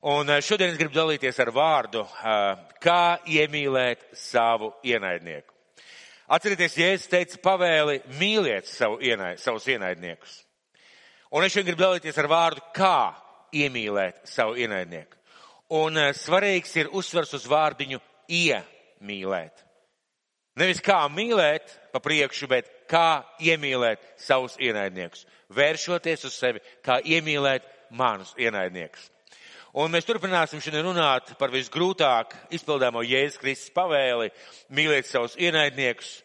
Un eh, šodien es gribu dalīties ar vārdu, eh, kā iemīlēt savu ienaidnieku. Atcerieties, Jēzus teica pavēli mīliet savu ienaid, savus ienaidniekus. Un es šodien gribu dalīties ar vārdu, kā iemīlēt savu ienaidnieku. Un eh, svarīgs ir uzsvers uz vārdiņu iemīlēt. Nevis kā mīlēt pa priekšu, bet kā iemīlēt savus ienaidniekus. Vēršoties uz sevi, kā iemīlēt manus ienaidniekus. Un mēs turpināsim šodien runāt par visgrūtāk izpildāmo Jēzus Kristus pavēli mīlēt savus ienaidniekus.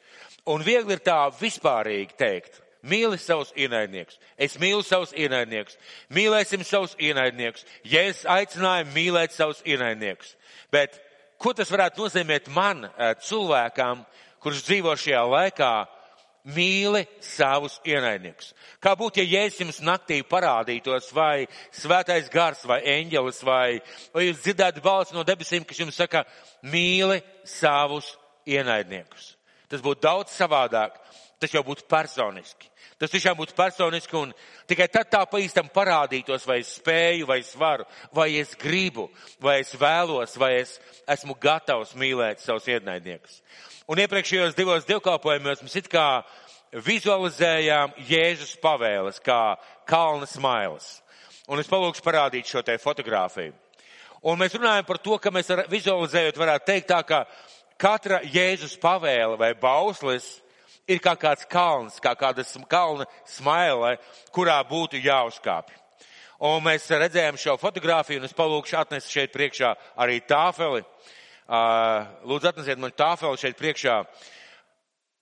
Un viegli ir tā vispārīgi teikt. Mīli savus ienaidniekus. Es mīlu savus ienaidniekus. Mīlēsim savus ienaidniekus. Jēzus aicināja mīlēt savus ienaidniekus. Bet ko tas varētu nozīmēt man, eh, cilvēkam, kurš dzīvo šajā laikā, mīli savus ienaidniekus. Kā būtu, ja Jēzus jums naktī parādītos, vai svētais gars, vai eņģelis, vai, vai jūs dzirdētu balsi no debesīm, kas jums saka, mīli savus ienaidniekus. Tas būtu daudz savādāk, tas jau būtu personiski. Tas tiešām būtu personiski un tikai tad tā pa īstam parādītos, vai es spēju, vai es varu, vai es gribu, vai es vēlos, vai es esmu gatavs mīlēt savus ienaidniekus. Un iepriekšējos divos divkalpojumos mēs it kā vizualizējām Jēzus pavēles kā kalna smailes. Un es palūkšu parādīt šo te fotogrāfiju. Un mēs runājam par to, ka mēs vizualizējot varētu teikt tā, ka katra Jēzus pavēle vai bauslis ir kā kāds kalns, kā kāda kalna smaile, kurā būtu jāuzkāpj. Un mēs redzējām šo fotogrāfiju, un es palūkšu atnest šeit priekšā arī tāfeli. Lūdzu, atnesiet man tāfeli šeit priekšā,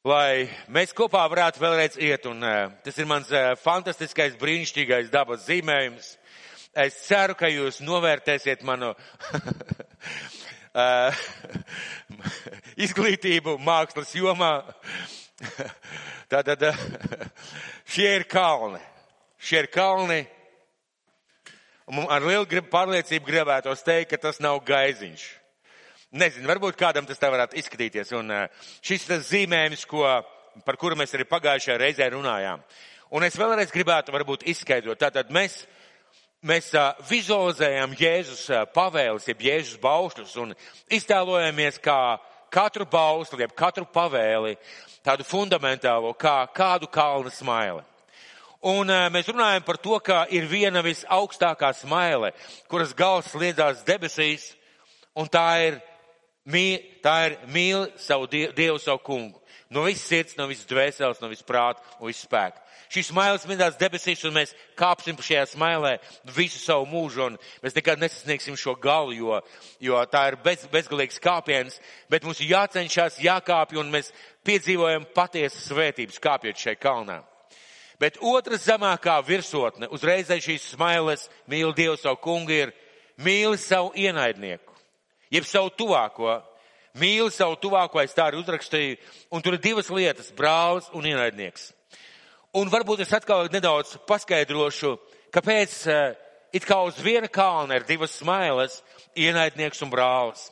lai mēs kopā varētu vēlreiz iet. Un tas ir mans fantastiskais, brīnišķīgais dabas zīmējums. Es ceru, ka jūs novērtēsiet manu izglītību mākslas jomā. Tātad šie ir kalni. Šie ir kalni. Un ar lielu pārliecību gribētos teikt, ka tas nav gaiziņš. Nezinu, varbūt kādam tas tā varētu izskatīties. Un eh, šis tas zīmējums, ko, par kuru mēs arī pagājušajā reizē runājām. Un es vēlreiz gribētu varbūt izskaidrot. Tātad mēs, mēs uh, vizualizējam Jēzus uh, pavēles, jeb Jēzus baušļus un iztēlojamies kā katru bausli, jeb katru pavēli, tādu fundamentālo, kā kādu kalnu smaili. Un uh, mēs runājam par to, ka ir viena visaugstākā smaile, kuras gals sliedzās debesīs, un tā ir Mī, tā ir mīl savu dievu, dievu, savu kungu. No visas sirds, no visas dvēseles, no visas prāta un visas spēka. Šis smailis minēts debesīs, un mēs kāpsim šajā smailē visu savu mūžu, un mēs nekad nesasniegsim šo galu, jo, jo tā ir bez, bezgalīgs kāpiens, bet mums ir jācenšas, jākāpj, un mēs piedzīvojam patiesas svētības kāpjot šai kalnā. Bet otra zemākā virsotne, uzreiz aiz šīs smailes, mīl Dievu savu kungu, ir mīli savu ienaidnieku jeb savu tuvāko. Mīli savu tuvāko, es tā arī uzrakstīju, un tur ir divas lietas - brālis un ienaidnieks. Un varbūt es atkal nedaudz paskaidrošu, kāpēc uh, it kā uz viena kalna ir divas smailes - ienaidnieks un brālis.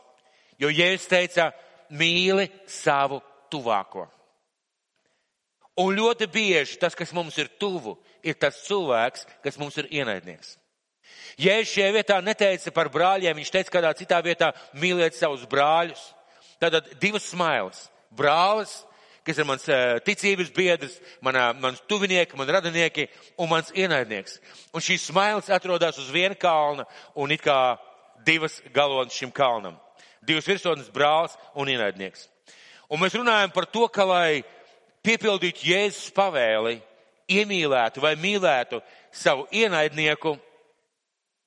Jo Jēzus teica, mīli savu tuvāko. Un ļoti bieži tas, kas mums ir tuvu, ir tas cilvēks, kas mums ir ienaidnieks. Jēzus šajā vietā neteica par brāļiem, viņš teica kādā citā vietā mīliet savus brāļus. Tātad divas smailes. Brālis, kas ir mans uh, ticības biedrs, manā, mans tuvinieki, man radinieki un mans ienaidnieks. Un šīs smailes atrodas uz viena kalna un it kā divas galonas šim kalnam. Divas virsotnes brālis un ienaidnieks. Un mēs runājam par to, ka lai piepildītu Jēzus pavēli, iemīlētu vai mīlētu savu ienaidnieku,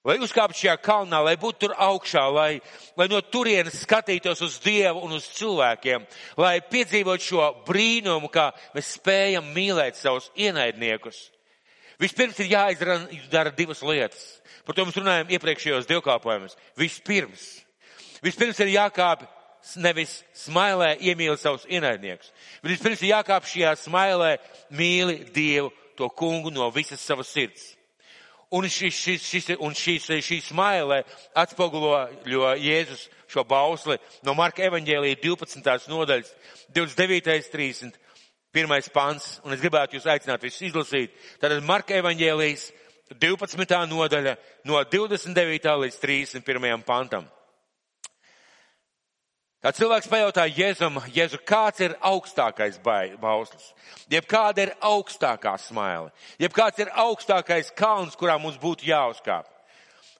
lai uzkāptu šajā kalnā, lai būtu tur augšā, lai, lai no turienes skatītos uz Dievu un uz cilvēkiem, lai piedzīvot šo brīnumu, kā mēs spējam mīlēt savus ienaidniekus. Vispirms ir jāizdara divas lietas. Par to mēs runājam iepriekšējos divkāpojumus. Vispirms. Vispirms ir jākāp nevis smailē iemīli savus ienaidniekus, bet vispirms ir jākāp šajā smailē mīli Dievu, to kungu no visas savas sirds. Un šis, šis, šis, un šis, šī smailē atspogulo Jēzus šo bausli no Marka evaņģēlīja 12. nodaļas 29. 31. pants. Un es gribētu jūs aicināt visus izlasīt. Tātad Marka evaņģēlijas 12. nodaļa no 29. līdz 31. pantam. Tā cilvēks pajautā Jēzum, Jēzu, kāds ir augstākais bauslis? Jeb kāda ir augstākā smaile? Jeb kāds ir augstākais kalns, kurā mums būtu jāuzkāp?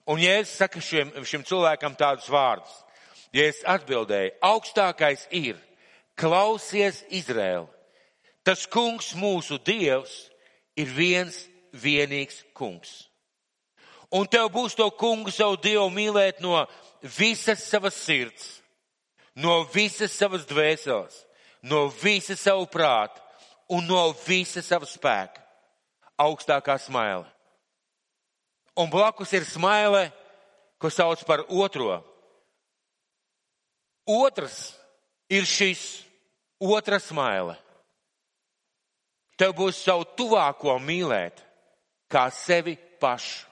Un Jēzus saka šim, šim cilvēkam tādus vārdus. Jēzus atbildēja, augstākais ir, klausies Izraēlu. Tas kungs mūsu dievs ir viens vienīgs kungs. Un tev būs to kungu savu dievu mīlēt no visas savas sirds no visas savas dvēseles, no visa savu prātu un no visa sava spēka. Augstākā smaile. Un blakus ir smaile, ko sauc par otro. Otrs ir šis otra smaile. Tev būs savu tuvāko mīlēt, kā sevi pašu.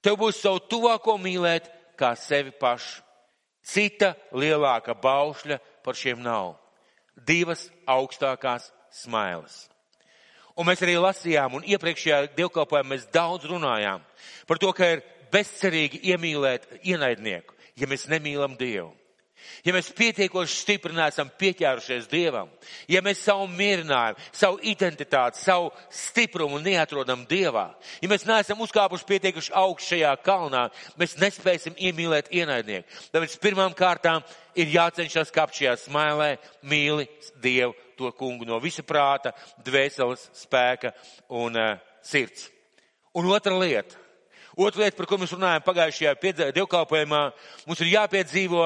Tev būs savu tuvāko mīlēt, kā sevi pašu. Cita lielāka baušļa par šiem nav. Divas augstākās smailes. Un mēs arī lasījām, un iepriekšējā dievkalpojumā mēs daudz runājām par to, ka ir bezcerīgi iemīlēt ienaidnieku, ja mēs nemīlam Dievu. Ja mēs pietiekoši stipri neesam pieķērušies Dievam, ja mēs savu mierinājumu, savu identitāti, savu stiprumu neatrodam Dievā, ja mēs neesam uzkāpuši pietiekuši augstu šajā kalnā, mēs nespēsim iemīlēt ienaidnieku. Tāpēc pirmām kārtām ir jācenšas kāpt šajā smailē, mīli Dievu, to kungu no visa prāta, dvēseles, spēka un uh, sirds. Un otra lieta. Otra lieta, par ko mēs runājam pagājušajā dievkalpojumā, mums ir jāpiedzīvo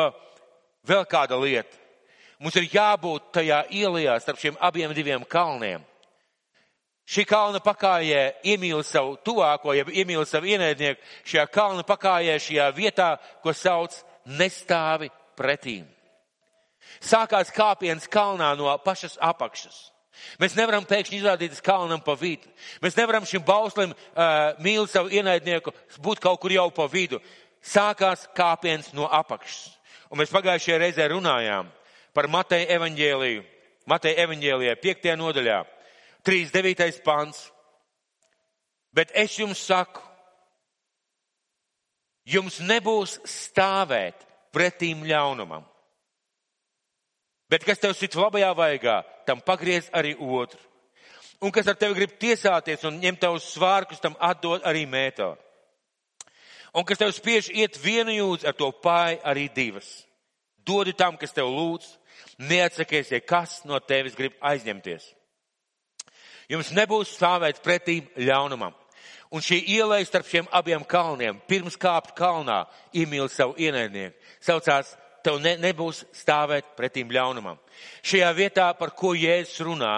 Vēl kāda lieta. Mums ir jābūt tajā ielā starp šiem abiem diviem kalniem. Šī kalna pakājē iemīl savu tuvāko, ja iemīl savu ienaidnieku, šajā kalna pakājē, šajā vietā, ko sauc nestāvi pretīm. Sākās kāpiens kalnā no pašas apakšas. Mēs nevaram pēkšņi izrādīties kalnam pa vidu. Mēs nevaram šim bauslim uh, mīl savu ienaidnieku būt kaut kur jau pa vidu. Sākās kāpiens no apakšas. Un mēs pagājušajā reizē runājām par Mateja evaņģēliju. Mateja evaņģēlijā 5. nodaļā, 39. pants. Bet es jums saku, jums nebūs stāvēt pretīm ļaunumam. Bet kas tev sit labajā vaigā, tam pagriez arī otru. Un kas ar tevi grib tiesāties un ņemt tavus svārkus, tam atdod arī mētā. Un kas tev spiež iet vienu jūdzi, ar to pāri arī divas. Dodi tam, kas tev lūdz, neatsakies, ja kas no tevis grib aizņemties. Jums nebūs stāvēt pretī ļaunumam. Un šī ielai starp šiem abiem kalniem, pirms kāpt kalnā, iemīl savu ienaidnieku, saucās, tev ne, nebūs stāvēt pretīm ļaunumam. Šajā vietā, par ko Jēzus runā,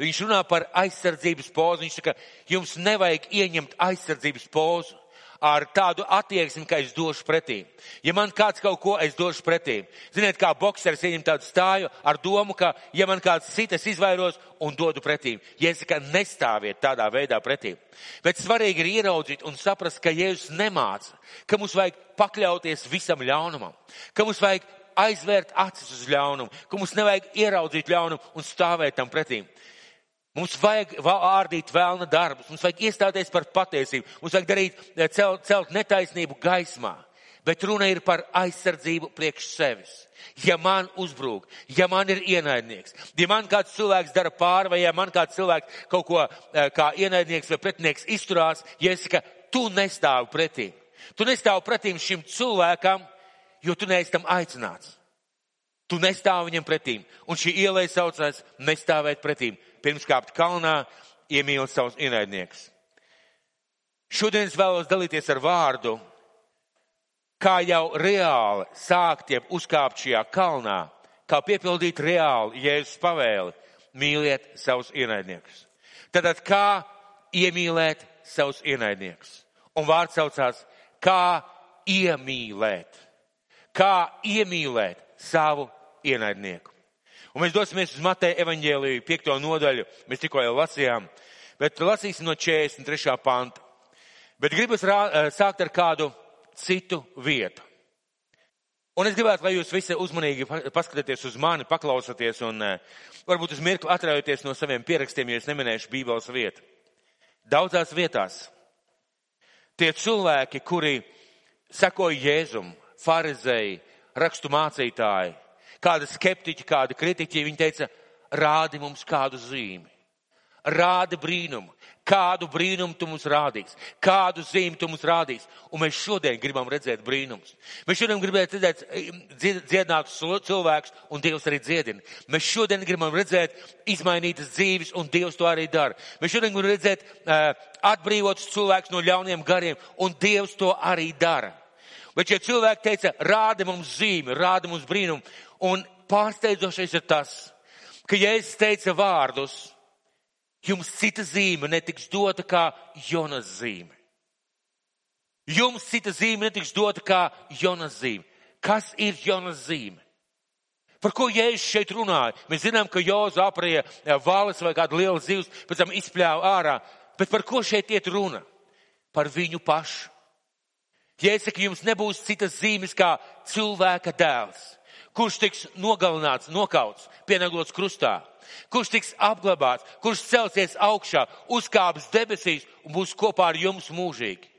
viņš runā par aizsardzības pozu. Viņš saka, jums nevajag ieņemt aizsardzības pozu ar tādu attieksmi, ka es došu pretī. Ja man kāds kaut ko, es došu pretī. Ziniet, kā bokseris ieņem tādu stāju ar domu, ka, ja man kāds sit, es izvairos un dodu pretī. Jēzus, nestāviet tādā veidā pretī. Bet svarīgi ir ieraudzīt un saprast, ka Jēzus nemāca, ka mums vajag pakļauties visam ļaunumam, ka mums vajag aizvērt acis uz ļaunumu, ka mums nevajag ieraudzīt ļaunumu un stāvēt tam pretīm. Mums vajag ārdīt vēlna darbus, mums vajag iestāties par patiesību, mums vajag darīt, eh, celt, celt netaisnību gaismā. Bet runa ir par aizsardzību priekš sevis. Ja man uzbrūk, ja man ir ienaidnieks, ja man kāds cilvēks dara pāri, vai ja man kāds cilvēks kaut ko eh, kā ienaidnieks vai pretinieks izturās, ja es saku, tu nestāvi pretī. Tu nestāvi pretīm šim cilvēkam, jo tu neesi tam aicināts. Tu nestāvi viņam pretīm. Un šī ielai saucās nestāvēt pretīm pirms kāpt kalnā, iemīl savus ienaidniekus. Šodien es vēlos dalīties ar vārdu, kā jau reāli sākt, jeb uzkāpt šajā kalnā, kā piepildīt reāli Jēzus pavēli, mīliet savus ienaidniekus. Tātad kā iemīlēt savus ienaidniekus? Un vārds saucās, kā iemīlēt. Kā iemīlēt savu ienaidnieku. Un mēs dosimies uz Mateja evaņģēliju, piekto nodaļu, mēs tikko jau lasījām, bet lasīsim no 43. panta. Bet gribas rā, eh, sākt ar kādu citu vietu. Un es gribētu, lai jūs visi uzmanīgi paskatāties uz mani, paklausāties un eh, varbūt uz mirkli atraujoties no saviem pierakstiem, jo es neminēšu Bībeles vietu. daudzās vietās. Tie cilvēki, kuri sekoja Jēzum, farizēji, rakstu mācītāji, kādi skeptiķi, kādi kritiķi, viņi teica, rādi mums kādu zīmi. Rādi brīnumu. Kādu brīnumu tu mums rādīs? Kādu zīmi tu mums rādīs? Un mēs šodien gribam redzēt brīnumus. Mēs šodien gribam redzēt dziedinātus cilvēkus, un Dievs arī dziedina. Mēs šodien gribam redzēt izmainītas dzīves, un Dievs to arī dara. Mēs šodien gribam redzēt uh, atbrīvotus cilvēkus no ļauniem gariem, un Dievs to arī dara. Bet šie cilvēki teica, rāda mums zīmi, rāda mums brīnumu. Un pārsteidzošais ir tas, ka Jēzus teica vārdus, jums cita zīme netiks dota kā Jonas zīme. Jums cita zīme netiks dota kā Jonas zīme. Kas ir Jonas zīme? Par ko Jēzus šeit runāja? Mēs zinām, ka Jozu aprēja valas vai kādu lielu zivs, pēc tam izpļāva ārā. Bet par ko šeit iet runa? Par viņu pašu. Jēsaka, jums nebūs citas zīmes kā cilvēka dēls, kurš tiks nogalināts, nokauts, pienaglots krustā, kurš tiks apglabāts, kurš celsies augšā, uzkāps debesīs un būs kopā ar jums mūžīgi.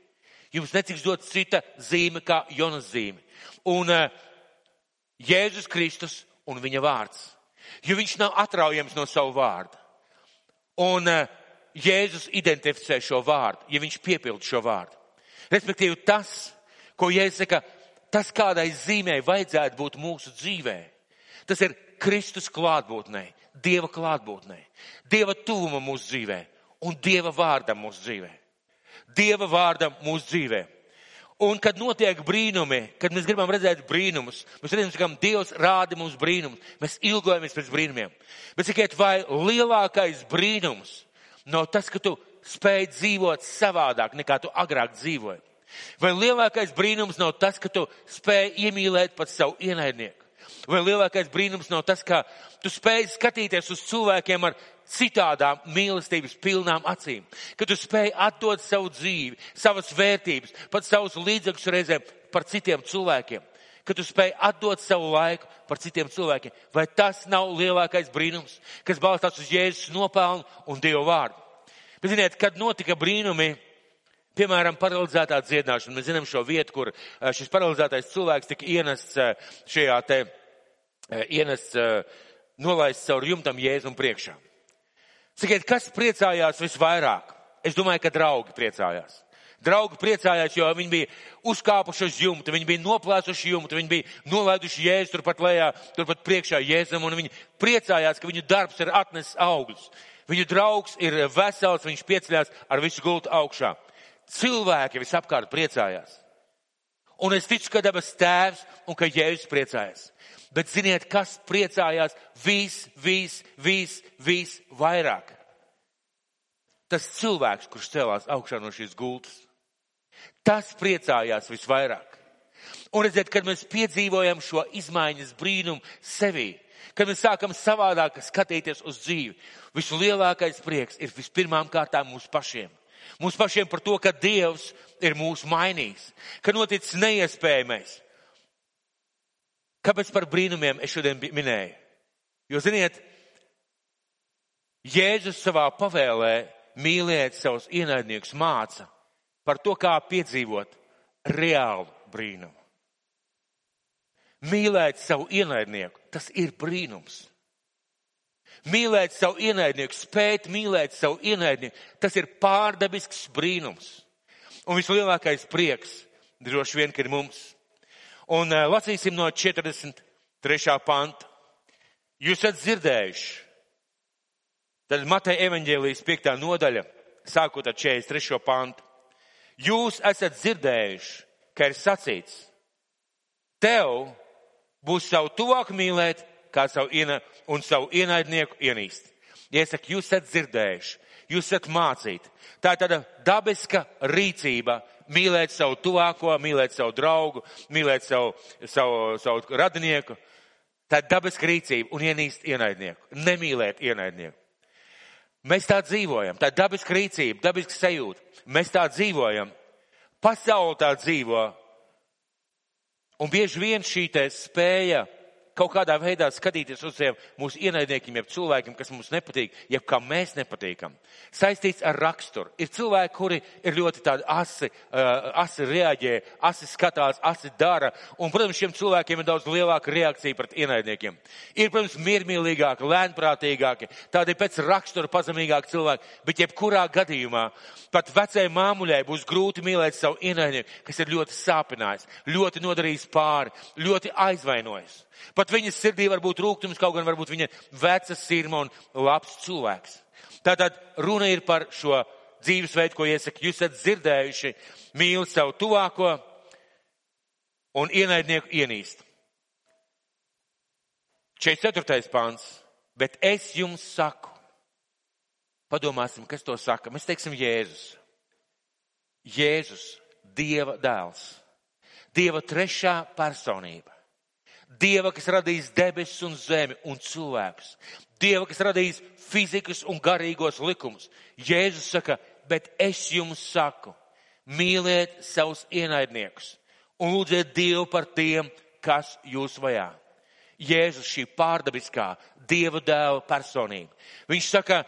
Jums netiks dot cita zīme kā Jonas zīme. Un uh, Jēzus Kristus un viņa vārds. Jo viņš nav atraujams no savu vārdu. Un uh, Jēzus identificē šo vārdu, ja viņš piepild šo vārdu. Respektīvi tas, ko Jēzus saka, tas kādai zīmē vajadzētu būt mūsu dzīvē. Tas ir Kristus klātbūtnē, Dieva klātbūtnē, Dieva tuvuma mūsu dzīvē un Dieva vārdam mūsu dzīvē. Dieva vārdam mūsu dzīvē. Un kad notiek brīnumi, kad mēs gribam redzēt brīnumus, mēs redzam, ka Dievs rāda mums brīnumus, mēs ilgojamies pēc brīnumiem. Bet sakiet, vai lielākais brīnums nav tas, ka tu spēj dzīvot savādāk nekā tu agrāk dzīvoji? Vai lielākais brīnums nav tas, ka tu spēj iemīlēt pat savu ienaidnieku? Vai lielākais brīnums nav tas, ka tu spēj skatīties uz cilvēkiem ar citādām mīlestības pilnām acīm? Ka tu spēj atdot savu dzīvi, savas vērtības, pat savus līdzekļus reizēm par citiem cilvēkiem? Ka tu spēj atdot savu laiku par citiem cilvēkiem? Vai tas nav lielākais brīnums, kas balstās uz Jēzus nopelnu un Dievu vārdu? Bet ziniet, kad notika brīnumi, Piemēram, paralizētā dziedināšana. Mēs zinām šo vietu, kur eh, šis paralizētais cilvēks tika ienests eh, šajā te, eh, ienests, nolaists caur jumtam Jēzum priekšā. Sakiet, kas priecājās visvairāk? Es domāju, ka draugi priecājās. Draugi priecājās, jo viņi bija uzkāpuši uz jumta, viņi bija noplēsuši jumtu, viņi bija nolaiduši jēzu turpat lejā, turpat priekšā jēzum, un viņi priecājās, ka viņu darbs ir atnesis augļus. Viņu draugs ir vesels, viņš pieceļās ar visu gultu augšā. Cilvēki visapkārt priecājās. Un es ticu, ka debes tēvs un ka Jēzus priecājās. Bet ziniet, kas priecājās vis, vis, vis, vis vairāk? Tas cilvēks, kurš celās augšā no šīs gultas. Tas priecājās visvairāk. Un redziet, kad mēs piedzīvojam šo izmaiņas brīnumu sevī, kad mēs sākam savādāk skatīties uz dzīvi, vislielākais prieks ir vispirmām kārtām mūsu pašiem. Mums pašiem par to, ka Dievs ir mūsu mainījis, ka noticis neiespējamais. Kāpēc par brīnumiem es šodien minēju? Jo, ziniet, Jēzus savā pavēlē mīlēt savus ienaidniekus māca par to, kā piedzīvot reālu brīnumu. Mīlēt savu ienaidnieku, tas ir brīnums. Mīlēt savu ienaidnieku, spēt mīlēt savu ienaidnieku, tas ir pārdabisks brīnums. Un vislielākais prieks droši vien, ka ir mums. Un uh, lasīsim no 43. panta. Jūs esat dzirdējuši. Tad Mateja evaņģēlijas 5. nodaļa, sākot ar 43. pantu. Jūs esat dzirdējuši, ka ir sacīts, tev būs savu tuvāku mīlēt, kā savu iena, un savu ienaidnieku ienīst. Ja es saku, jūs esat dzirdējuši, jūs esat mācīti. Tā ir tāda dabiska rīcība mīlēt savu tuvāko, mīlēt savu draugu, mīlēt savu, savu, savu radinieku. Tā ir dabiska rīcība un ienīst ienaidnieku, nemīlēt ienaidnieku. Mēs tā dzīvojam, tā ir dabiska rīcība, dabiska sajūta. Mēs tā dzīvojam. Pasaule tā dzīvo. Un bieži vien šī spēja kaut kādā veidā skatīties uz tiem mūsu ienaidniekiem, jeb cilvēkiem, kas mums nepatīk, jeb kā mēs nepatīkam. Saistīts ar raksturu. Ir cilvēki, kuri ir ļoti tādi asi, uh, asi reaģē, asi skatās, asi dara, un, protams, šiem cilvēkiem ir daudz lielāka reakcija pret ienaidniekiem. Ir, protams, miermīlīgāki, lēnprātīgāki, tādi pēc rakstura pazemīgāki cilvēki, bet jebkurā gadījumā pat vecai māmuļai būs grūti mīlēt savu ienaidnieku, kas ir ļoti sāpinājis, ļoti nodarījis pāri, ļoti aizvainojis. Pat viņas sirdī var būt rūgtums, kaut gan varbūt viņa veca sirma un labs cilvēks. Tātad runa ir par šo dzīvesveidu, ko iesaka. Jūs esat dzirdējuši, mīl savu tuvāko un ienaidnieku ienīst. 44. pāns. Bet es jums saku, padomāsim, kas to saka. Mēs teiksim Jēzus. Jēzus, Dieva dēls. Dieva trešā personība. Dieva, kas radījis debesis un zemi un cilvēkus. Dieva, kas radījis fizikas un garīgos likumus. Jēzus saka, bet es jums saku, mīliet savus ienaidniekus un lūdziet Dievu par tiem, kas jūs vajā. Jēzus šī pārdabiskā Dieva dēla personība. Viņš saka,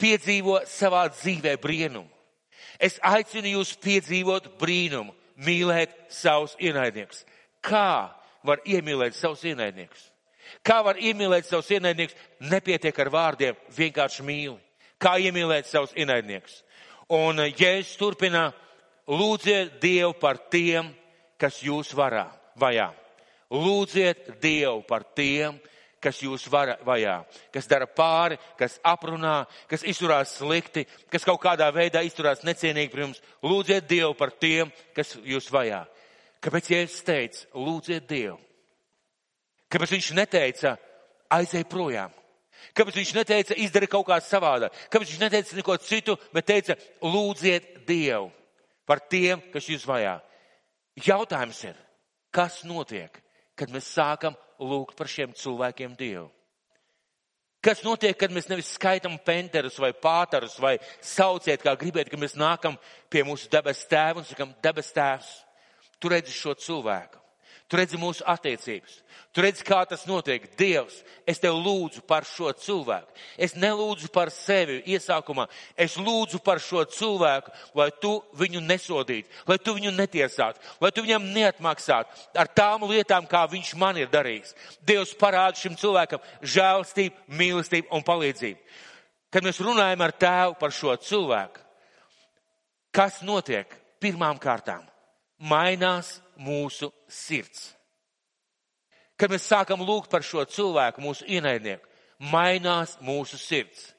piedzīvo savā dzīvē brīnumu. Es aicinu jūs piedzīvot brīnumu, mīlēt savus ienaidniekus. Kā var iemīlēt savus ienaidniekus? Kā var iemīlēt savus ienaidniekus? Nepietiek ar vārdiem, vienkārši mīli. Kā iemīlēt savus ienaidniekus? Un Jēzus turpina, lūdziet Dievu par tiem, kas jūs varā, vajā. Lūdziet Dievu par tiem, kas jūs var, vajā, kas dara pāri, kas aprunā, kas izturās slikti, kas kaut kādā veidā izturās necienīgi pret jums. Lūdziet Dievu par tiem, kas jūs vajā. Kāpēc Jēzus teica, lūdziet Dievu? Kāpēc viņš neteica, aizej projām? Kāpēc viņš neteica, izdari kaut kā savādāk? Kāpēc viņš neteica neko citu, bet teica, lūdziet Dievu par tiem, kas jūs vajā? Jautājums ir, kas notiek, kad mēs sākam lūgt par šiem cilvēkiem Dievu? Kas notiek, kad mēs nevis skaitam penterus vai pātarus vai sauciet, kā gribiet, ka mēs nākam pie mūsu debes tēva un sakam, debes tēvs, tu redzi šo cilvēku. Tu redzi mūsu attiecības. Tu redzi, kā tas notiek. Dievs, es tev lūdzu par šo cilvēku. Es nelūdzu par sevi iesākumā. Es lūdzu par šo cilvēku, lai tu viņu nesodītu, lai tu viņu netiesātu, lai tu viņam neatmaksātu ar tām lietām, kā viņš man ir darījis. Dievs parāda šim cilvēkam žēlstību, mīlestību un palīdzību. Kad mēs runājam ar tēvu par šo cilvēku, kas notiek pirmām kārtām? Mainās mūsu sirds. Kad mēs sākam lūgt par šo cilvēku, mūsu ienaidnieku, mainās mūsu sirds.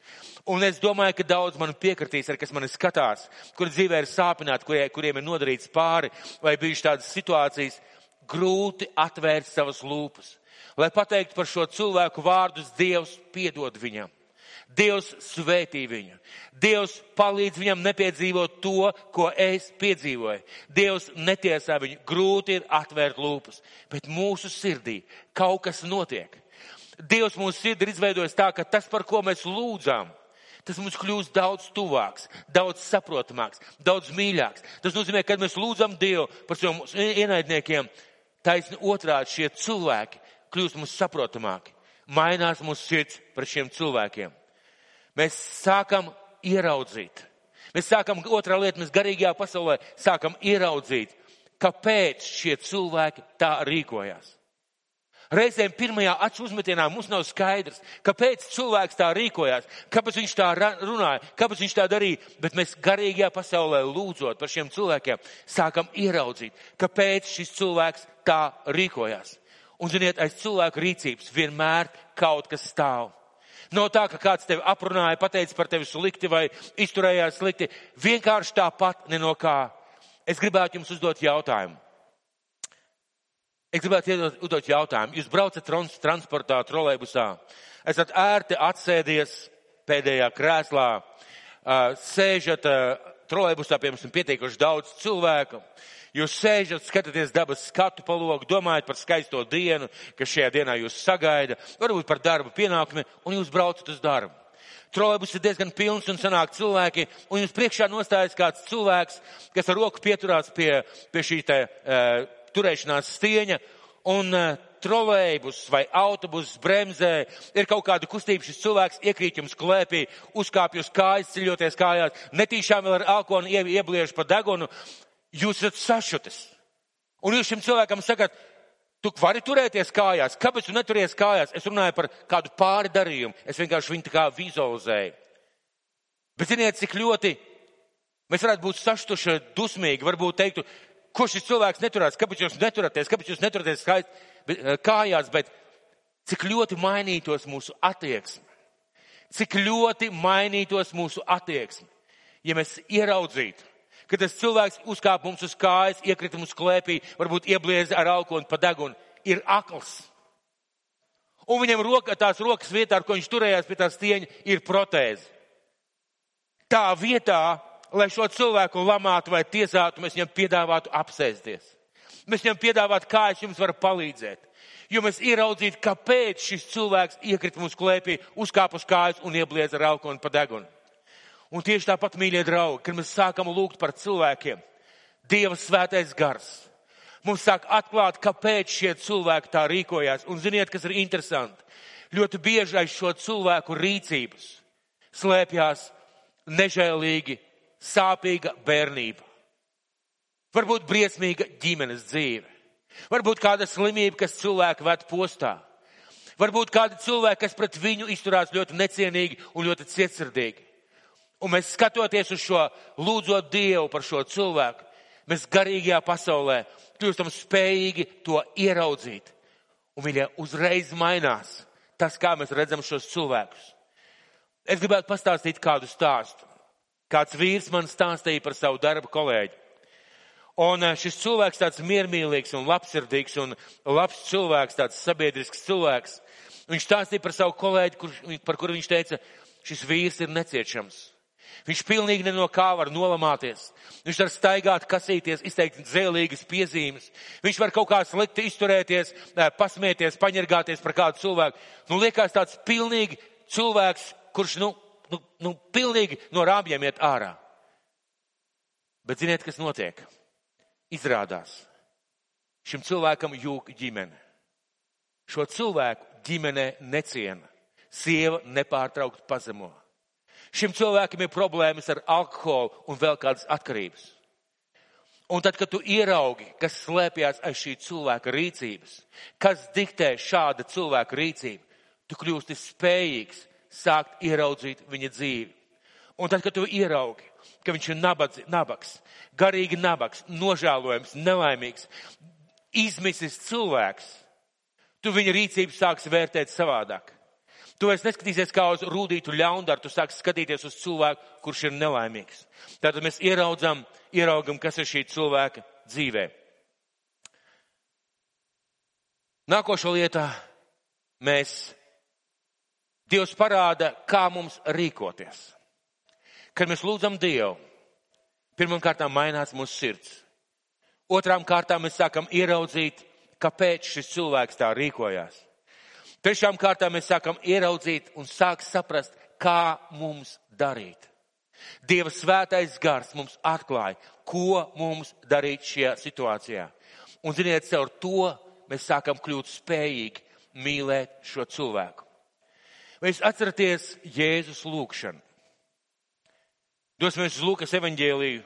Un es domāju, ka daudz man piekritīs, ar kas mani skatās, kur dzīvē ir sāpināti, kuriem, kuriem ir nodarīts pāri, vai bijušas tādas situācijas, grūti atvērt savas lūpas, lai pateiktu par šo cilvēku vārdus, Dievs piedod viņam. Dievs svētī viņu. Dievs palīdz viņam nepiedzīvot to, ko es piedzīvoju. Dievs netiesā viņu. Grūti ir atvērt lūpas, bet mūsu sirdī kaut kas notiek. Dievs mūsu sirdi ir izveidojis tā, ka tas, par ko mēs lūdzām, tas mums kļūst daudz tuvāks, daudz saprotamāks, daudz mīļāks. Tas nozīmē, kad mēs lūdzam Dievu par saviem ienaidniekiem, taisni otrādi šie cilvēki kļūst mums saprotamāki. Mainās mūsu sirds par šiem cilvēkiem mēs sākam ieraudzīt. Mēs sākam, otrā lieta, mēs garīgajā pasaulē sākam ieraudzīt, kāpēc šie cilvēki tā rīkojās. Reizēm pirmajā acu uzmetienā mums nav skaidrs, kāpēc cilvēks tā rīkojās, kāpēc viņš tā runāja, kāpēc viņš tā darīja, bet mēs garīgajā pasaulē lūdzot par šiem cilvēkiem sākam ieraudzīt, kāpēc šis cilvēks tā rīkojās. Un, ziniet, aiz cilvēku rīcības vienmēr kaut kas stāv. Nav tā, ka kāds tevi aprunāja, pateica par tevi slikti vai izturējās slikti. Vienkārši tāpat ne no kā. Es gribētu jums uzdot jautājumu. Es gribētu uzdot jautājumu. Jūs braucat trans transportā, trolēbusā, esat ērti atsēdies pēdējā krēslā, sēžat trolēbusā, piemēram, pietiekuši daudz cilvēku. Jūs sēžat, skatāties dabas skatu pa logu, domājat par skaisto dienu, kas šajā dienā jūs sagaida, varbūt par darba pienākumiem, un jūs braucat uz darbu. Trolēbus ir diezgan pilns un sanāk cilvēki, un jums priekšā nostājas kāds cilvēks, kas ar roku pieturās pie, pie šī te uh, turēšanās stieņa, un uh, trolēbus vai autobus bremzē, ir kaut kāda kustība, šis cilvēks iekrīt jums klēpī, uzkāpj uz kājas, ceļoties kājās, netīšām vēl ar alkoholu iebliež pa degunu, jūs esat sašutis. Un jūs šim cilvēkam sakat, tu vari turēties kājās, kāpēc tu neturies kājās? Es runāju par kādu pāri darījumu, es vienkārši viņu tā kā vizualizēju. Bet ziniet, cik ļoti mēs varētu būt saštuši, dusmīgi, varbūt teiktu, ko šis cilvēks neturās, kāpēc jūs neturaties, kāpēc jūs neturaties eh, kājās, bet cik ļoti mainītos mūsu attieksme. Cik ļoti mainītos mūsu attieksme, ja mēs ieraudzītu, ka tas cilvēks uzkāpa mums uz kājas, iekrita mums klēpī, varbūt ieblieza ar alkoholu pa degunu, ir akls. Un viņam roka, tās rokas vietā, ar ko viņš turējās pie tās tieņa, ir protēze. Tā vietā lai šo cilvēku lamātu vai tiesātu, mēs viņam piedāvātu apsēsties. Mēs viņam piedāvātu, kā es jums varu palīdzēt. Jo mēs ieraudzītu, kāpēc šis cilvēks iekrita mūsu klēpī, uzkāpa uz kājas un iebliedza ar alkoholu pa degunu. Un tieši tāpat, mīļie draugi, kad mēs sākam lūgt par cilvēkiem, Dieva svētais gars mums sāk atklāt, kāpēc šie cilvēki tā rīkojās. Un ziniet, kas ir interesanti? Ļoti bieži aiz šo cilvēku rīcības slēpjās nežēlīgi sāpīga bērnība. Varbūt briesmīga ģimenes dzīve. Varbūt kāda slimība, kas cilvēku ved postā. Varbūt kādi cilvēki, kas pret viņu izturās ļoti necienīgi un ļoti cietsirdīgi. Un mēs skatoties uz šo, lūdzot Dievu par šo cilvēku, mēs garīgajā pasaulē kļūstam spējīgi to ieraudzīt. Un viņa uzreiz mainās tas, kā mēs redzam šos cilvēkus. Es gribētu pastāstīt kādu stāstu. Kāds vīrs man stāstīja par savu darbu kolēģi. Un eh, šis cilvēks tāds miermīlīgs un labsirdīgs un labs cilvēks, tāds sabiedrisks cilvēks. Viņš stāstīja par savu kolēģi, kur, par kuru viņš teica, šis vīrs ir neciešams. Viņš pilnīgi ne no kā var nolamāties. Viņš var staigāt, kasīties, izteikt dzēlīgas piezīmes. Viņš var kaut kā slikti izturēties, eh, pasmieties, paņergāties par kādu cilvēku. Nu, liekas tāds pilnīgi cilvēks, kurš, nu, nu, nu, pilnīgi no rāmjiem iet ārā. Bet ziniet, kas notiek? Izrādās, šim cilvēkam jūg ģimene. Šo cilvēku ģimenē neciena. Sieva nepārtraukt pazemo. Šim cilvēkam ir problēmas ar alkoholu un vēl kādas atkarības. Un tad, kad tu ieraugi, kas slēpjas aiz šī cilvēka rīcības, kas diktē šāda cilvēka rīcību, tu kļūsti spējīgs sākt ieraudzīt viņa dzīvi. Un tad, kad tu ieraugi, ka viņš ir nabadzi, nabaks, garīgi nabaks, nožēlojams, nelaimīgs, izmisis cilvēks, tu viņa rīcību sāksi vērtēt savādāk. Tu vairs neskatīsies kā uz rūdītu ļaundaru, tu sāksi skatīties uz cilvēku, kurš ir nelaimīgs. Tātad mēs ieraudzam, ieraugam, kas ir šī cilvēka dzīvē. Nākošo lietā mēs Dievs parāda, kā mums rīkoties. Kad mēs lūdzam Dievu, pirmām kārtām mainās mūsu sirds. Otrām kārtām mēs sākam ieraudzīt, kāpēc šis cilvēks tā rīkojās. Trešām kārtām mēs sākam ieraudzīt un sāk saprast, kā mums darīt. Dieva svētais gars mums atklāja, ko mums darīt šajā situācijā. Un, ziniet, caur to mēs sākam kļūt spējīgi mīlēt šo cilvēku. Vai jūs atceraties Jēzus lūgšanu? Dosimies uz Lūkas evaņģēliju,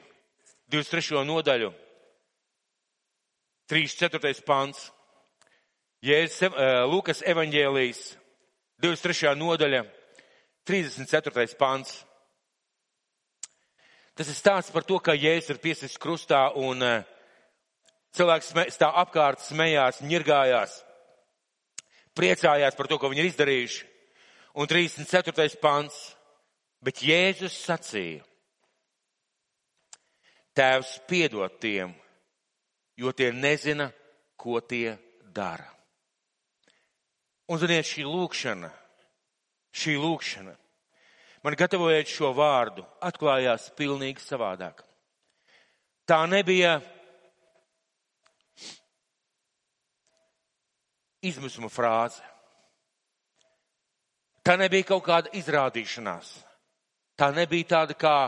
23. nodaļu, 3.4. pants. Jēzus, eh, Lūkas evaņģēlijas, 23. nodaļa, 34. pants. Tas ir stāsts par to, kā Jēzus ir piesis krustā un eh, cilvēks stāv apkārt, smējās, ņirgājās, priecājās par to, ko viņi ir izdarījuši un 34. pants. Bet Jēzus sacīja, Tēvs piedod tiem, jo tie nezina, ko tie dara. Un, ziniet, šī lūkšana, šī lūkšana, man gatavojot šo vārdu, atklājās pilnīgi savādāk. Tā nebija izmisuma frāze. Tā nebija kaut kāda izrādīšanās. Tā nebija tāda kā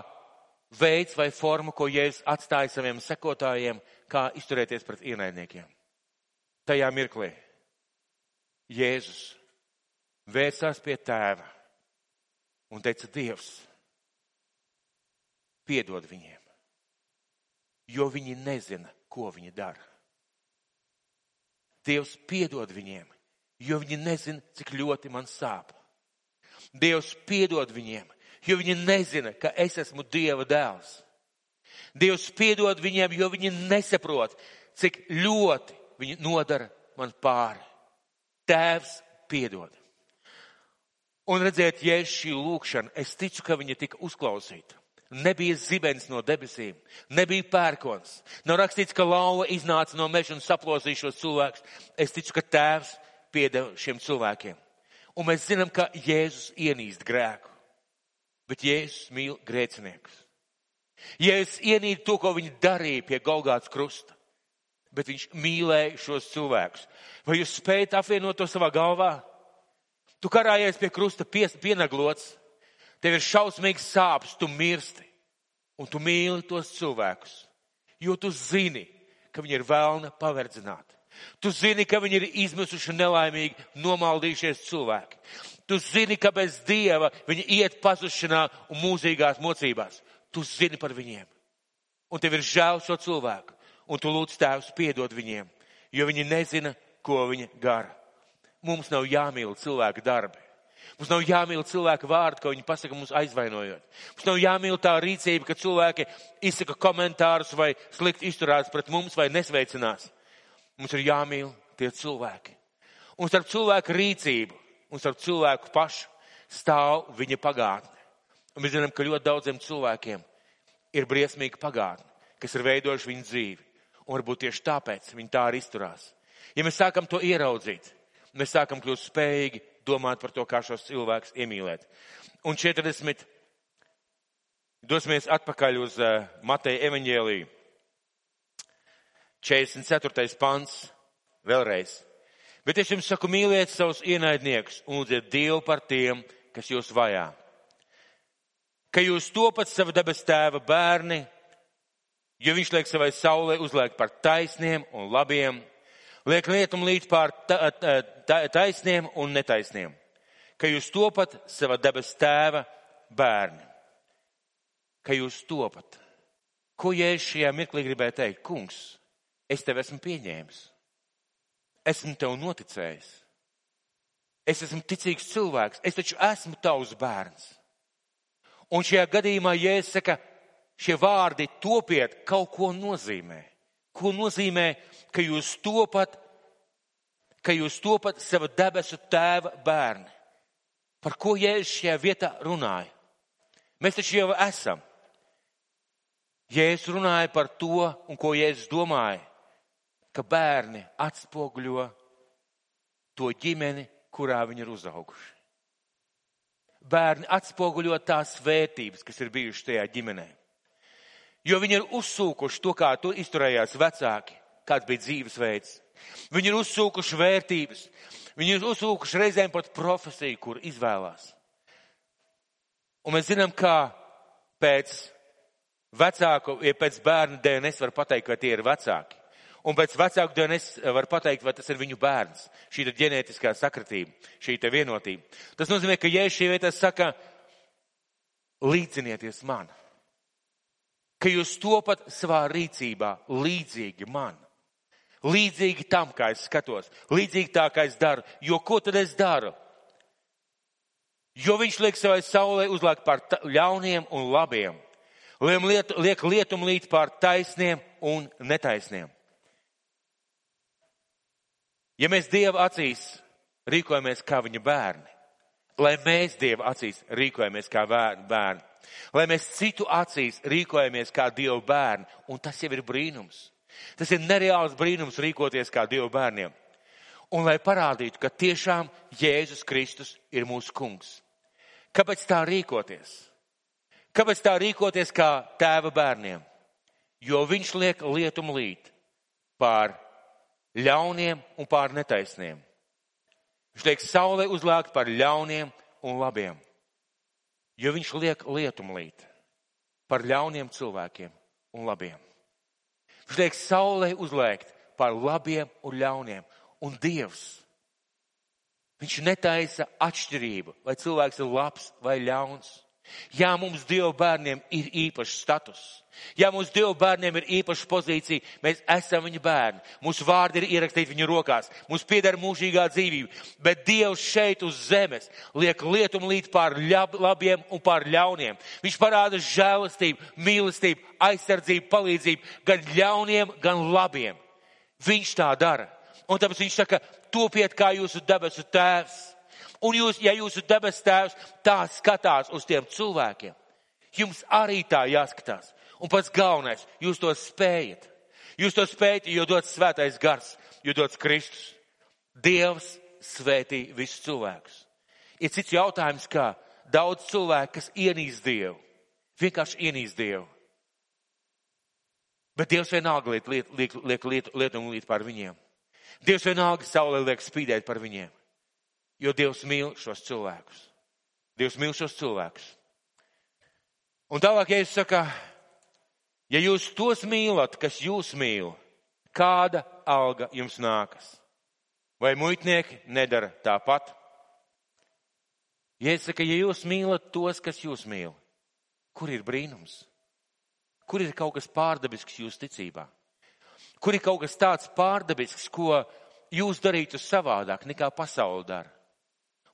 veids vai forma, ko Jēzus atstāja saviem sekotājiem, kā izturēties pret ienaidniekiem. Tajā mirklī Jēzus vērsās pie tēva un teica, Dievs, piedod viņiem, jo viņi nezina, ko viņi dara. Dievs piedod viņiem, jo viņi nezina, cik ļoti man sāp. Dievs piedod viņiem, jo viņi nezina, ka es esmu Dieva dēls. Dievs piedod viņiem, jo viņi nesaprot, cik ļoti viņi nodara man pāri. Tēvs piedod. Un redziet, ja šī lūkšana, es ticu, ka viņa tika uzklausīta. Nebija zibens no debesīm, nebija pērkons. Nav rakstīts, ka lauva iznāca no meža un saplosīja šos cilvēkus. Es ticu, ka tēvs piedeva šiem cilvēkiem. Un mēs zinām, ka Jēzus ienīst grēku. Bet Jēzus mīl grēciniekus. Jēzus ienīst to, ko viņi darīja pie Golgāts krusta. Bet viņš mīlēja šos cilvēkus. Vai jūs spējat apvienot to savā galvā? Tu karājies pie krusta pienaglots, tev ir šausmīgs sāpes, tu mirsti. Un tu mīli tos cilvēkus, jo tu zini, ka viņi ir vēlna paverdzināti. Tu zini, ka viņi ir izmisuši nelaimīgi, nomaldījušies cilvēki. Tu zini, ka bez Dieva viņi iet pazušanā un mūzīgās mocībās. Tu zini par viņiem. Un tev ir žēl šo cilvēku. Un tu lūdz tēvs piedod viņiem, jo viņi nezina, ko viņi gara. Mums nav jāmīl cilvēka darbi. Mums nav jāmīl cilvēka vārdu, ko viņi pasaka mums aizvainojot. Mums nav jāmīl tā rīcība, ka cilvēki izsaka komentārus vai slikti izturās pret mums vai nesveicinās. Mums ir jāmīl tie cilvēki. Un starp cilvēku rīcību un starp cilvēku pašu stāv viņa pagātne. Un mēs zinām, ka ļoti daudziem cilvēkiem ir briesmīga pagātne, kas ir veidojuši viņu dzīvi. Un varbūt tieši tāpēc viņi tā arī izturās. Ja mēs sākam to ieraudzīt, mēs sākam kļūt spējīgi domāt par to, kā šos cilvēkus iemīlēt. Un 40. Dosimies atpakaļ uz uh, Mateja evaņģēliju. 44. pants. Vēlreiz. Bet es jums saku, mīliet savus ienaidniekus un lūdziet Dievu par tiem, kas jūs vajā. Ka jūs topat sava debes tēva bērni, jo viņš liek savai saulē uzliek par taisniem un labiem, liek lietum līdz pār ta, ta, taisniem un netaisniem. Ka jūs topat sava debes tēva bērni. Ka jūs topat. Ko Jēzus šajā mirklī gribēja teikt? Kungs, es tevi esmu pieņēmis. Esmu tev noticējis. Es esmu ticīgs cilvēks. Es taču esmu tavs bērns. Un šajā gadījumā, ja es saku, šie vārdi topiet, kaut ko nozīmē. Ko nozīmē, ka jūs topat, ka jūs topat sava debesu tēva bērni? Par ko Jēzus šajā vietā runāja? Mēs taču jau esam. Jēzus runāja par to, un ko Jēzus domāja ka bērni atspoguļo to ģimeni, kurā viņi ir uzauguši. Bērni atspoguļo tās vērtības, kas ir bijušas tajā ģimenē. Jo viņi ir uzsūkuši to, kā to izturējās vecāki, kāds bija dzīvesveids. Viņi ir uzsūkuši vērtības, viņi ir uzsūkuši reizēm pat profesiju, kur izvēlās. Un mēs zinām, kā pēc vecāku, ja pēc bērna DNS var pateikt, ka tie ir vecāki. Un pēc vecāku DNS var pateikt, vai tas ir viņu bērns. Šī ir ģenētiskā sakratība, šī ir vienotība. Tas nozīmē, ka ja šī vietā saka, līdzinieties man, ka jūs topat savā rīcībā līdzīgi man. Līdzīgi tam, kā es skatos, līdzīgi tā, kā es daru. Jo ko tad es daru? Jo viņš liek savai saulē uzlāk par ļauniem un labiem. Liek lietum līdz pār taisniem un netaisniem. Ja mēs Dieva acīs rīkojamies kā viņa bērni, lai mēs Dieva acīs rīkojamies kā bērni, lai mēs citu acīs rīkojamies kā Dieva bērni, un tas jau ir brīnums. Tas ir nereāls brīnums rīkoties kā Dieva bērniem. Un lai parādītu, ka tiešām Jēzus Kristus ir mūsu kungs. Kāpēc tā rīkoties? Kāpēc tā rīkoties kā tēva bērniem? Jo viņš liek lietumu līt pār ļauniem un pār netaisniem. Viņš liek saulē uzlākt par ļauniem un labiem, jo viņš liek lietumlīt par ļauniem cilvēkiem un labiem. Viņš liek saulē uzlēkt par labiem un ļauniem, un Dievs Viņš netaisa atšķirību, vai cilvēks ir labs vai ļauns. Jā, mums Dieva bērniem ir īpašs status. Jā, mums Dieva bērniem ir īpaša pozīcija. Mēs esam viņa bērni. Mūsu vārdi ir ierakstīti viņa rokās. Mums pieder mūžīgā dzīvība. Bet Dievs šeit uz zemes liek lietumu līdz pār labiem un pār ļauniem. Viņš parāda žēlastību, mīlestību, aizsardzību, palīdzību gan ļauniem, gan labiem. Viņš tā dara. Un tāpēc viņš saka, topiet kā jūsu debesu tēvs. Un jūs, ja jūsu debes tēvs tā skatās uz tiem cilvēkiem, jums arī tā jāskatās. Un pats galvenais, jūs to spējat. Jūs to spējat, jo dots svētais gars, jo dots Kristus. Dievs svētī visus cilvēkus. Ir cits jautājums, kā daudz cilvēku, kas ienīst Dievu. Vienkārši ienīst Dievu. Bet Dievs vienalga liek, liek, liek, liek lietu, lietu un liet par viņiem. Dievs vienalga saulē liek spīdēt par viņiem. Jo Dievs mīl šos cilvēkus. Dievs mīl šos cilvēkus. Un tālāk, ja es saku, ja jūs tos mīlat, kas jūs mīl, kāda alga jums nākas? Vai muitnieki nedara tāpat? Ja es saku, ja jūs mīlat tos, kas jūs mīl, kur ir brīnums? Kur ir kaut kas pārdabisks jūsu ticībā? Kur ir kaut kas tāds pārdabisks, ko jūs darītu savādāk nekā pasauli dara?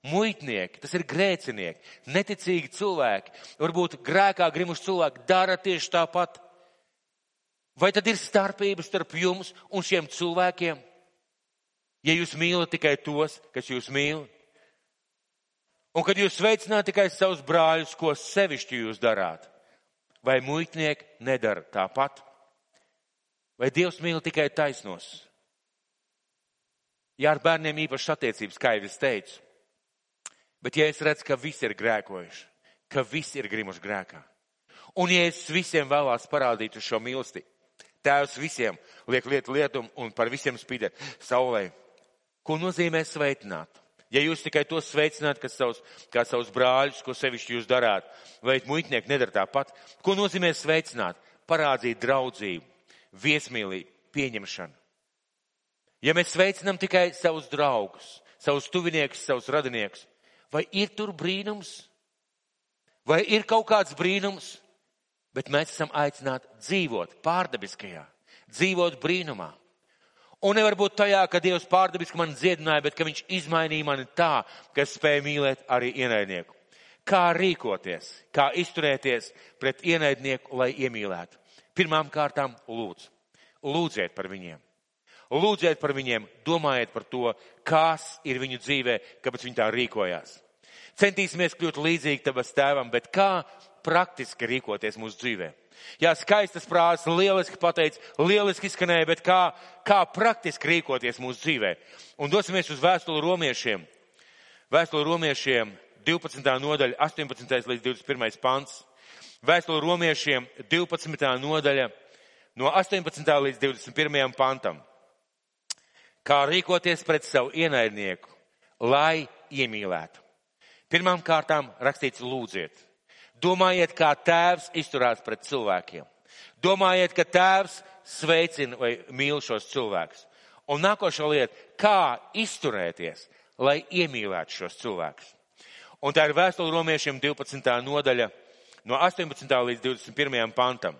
Muitnieki, tas ir grēcinieki, neticīgi cilvēki, varbūt grēkā grimuši cilvēki dara tieši tāpat. Vai tad ir starpības starp jums un šiem cilvēkiem? Ja jūs mīlat tikai tos, kas jūs mīl, un kad jūs sveicināt tikai savus brāļus, ko sevišķi jūs darāt, vai muitnieki nedara tāpat? Vai Dievs mīl tikai taisnos? Jā, ar bērniem īpaši attiecības, kā jau es teicu. Bet ja es redzu, ka visi ir grēkojuši, ka visi ir grimuši grēkā, un ja es visiem vēlās parādīt šo mīlestību, tēvs visiem liek lietu lietumu un par visiem spīdēt saulē, ko nozīmē sveicināt? Ja jūs tikai to sveicināt, kas savus, kā savus brāļus, ko sevišķi jūs darāt, vai muitnieki nedara tāpat, ko nozīmē sveicināt? Parādīt draudzību, viesmīlību, pieņemšanu. Ja mēs sveicinām tikai savus draugus, savus tuviniekus, savus radiniekus, vai ir tur brīnums? Vai ir kaut kāds brīnums? Bet mēs esam aicināti dzīvot pārdabiskajā, dzīvot brīnumā. Un nevar būt tajā, ka Dievs pārdabiski man dziedināja, bet ka Viņš izmainīja mani tā, ka es spēju mīlēt arī ienaidnieku. Kā rīkoties, kā izturēties pret ienaidnieku, lai iemīlētu? Pirmām kārtām lūdzu. Lūdziet par viņiem. Lūdziet par viņiem, domājiet par to, kas ir viņu dzīvē, kāpēc viņi tā rīkojās. Centīsimies kļūt līdzīgi tavas tēvam, bet kā praktiski rīkoties mūsu dzīvē? Jā, skaistas prātas, lieliski pateicis, lieliski izskanēja, bet kā, kā praktiski rīkoties mūsu dzīvē? Un dosimies uz vēstuli romiešiem. Vēstuli romiešiem 12. nodaļa, 18. līdz 21. pants. Vēstuli romiešiem 12. nodaļa, no 18. līdz 21. pantam kā rīkoties pret savu ienaidnieku, lai iemīlētu. Pirmām kārtām rakstīts lūdziet. Domājiet, kā tēvs izturās pret cilvēkiem. Domājiet, ka tēvs sveicina vai mīl šos cilvēkus. Un nākošā lieta, kā izturēties, lai iemīlētu šos cilvēkus. Un tā ir vēstule romiešiem 12. nodaļa no 18. līdz 21. pantam.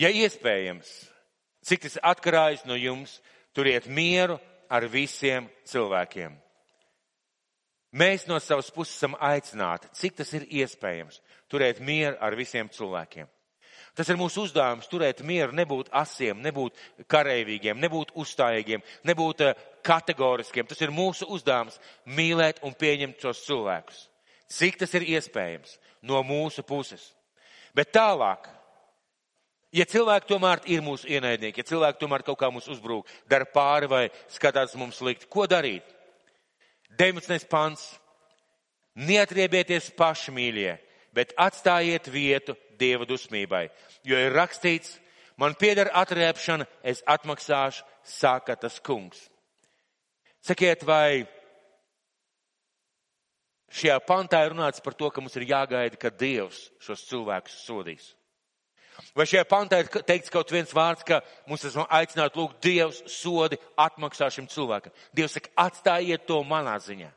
Ja iespējams, cik tas atkarājas no jums, Turiet mieru ar visiem cilvēkiem. Mēs no savas puses esam aicināti, cik tas ir iespējams, turēt mieru ar visiem cilvēkiem. Tas ir mūsu uzdevums turēt mieru, nebūt asiem, nebūt kareivīgiem, nebūt uzstājīgiem, nebūt eh, kategoriskiem. Tas ir mūsu uzdevums mīlēt un pieņemt šos cilvēkus. Cik tas ir iespējams no mūsu puses. Bet tālāk Ja cilvēki tomēr ir mūsu ienaidnieki, ja cilvēki tomēr kaut kā mums uzbrūk, dara pāri vai skatās mums slikti, ko darīt? 19. pants. Neatriebieties paši mīļie, bet atstājiet vietu Dieva dusmībai, jo ir rakstīts, man pieder atriepšana, es atmaksāšu, saka tas kungs. Sakiet, vai šajā pantā ir runāts par to, ka mums ir jāgaida, ka Dievs šos cilvēkus sodīs? Vai šajā pantā ir teikts kaut viens vārds, ka mums tas aicināt lūgt Dievs sodi atmaksā šim cilvēkam? Dievs saka, atstājiet to manā ziņā.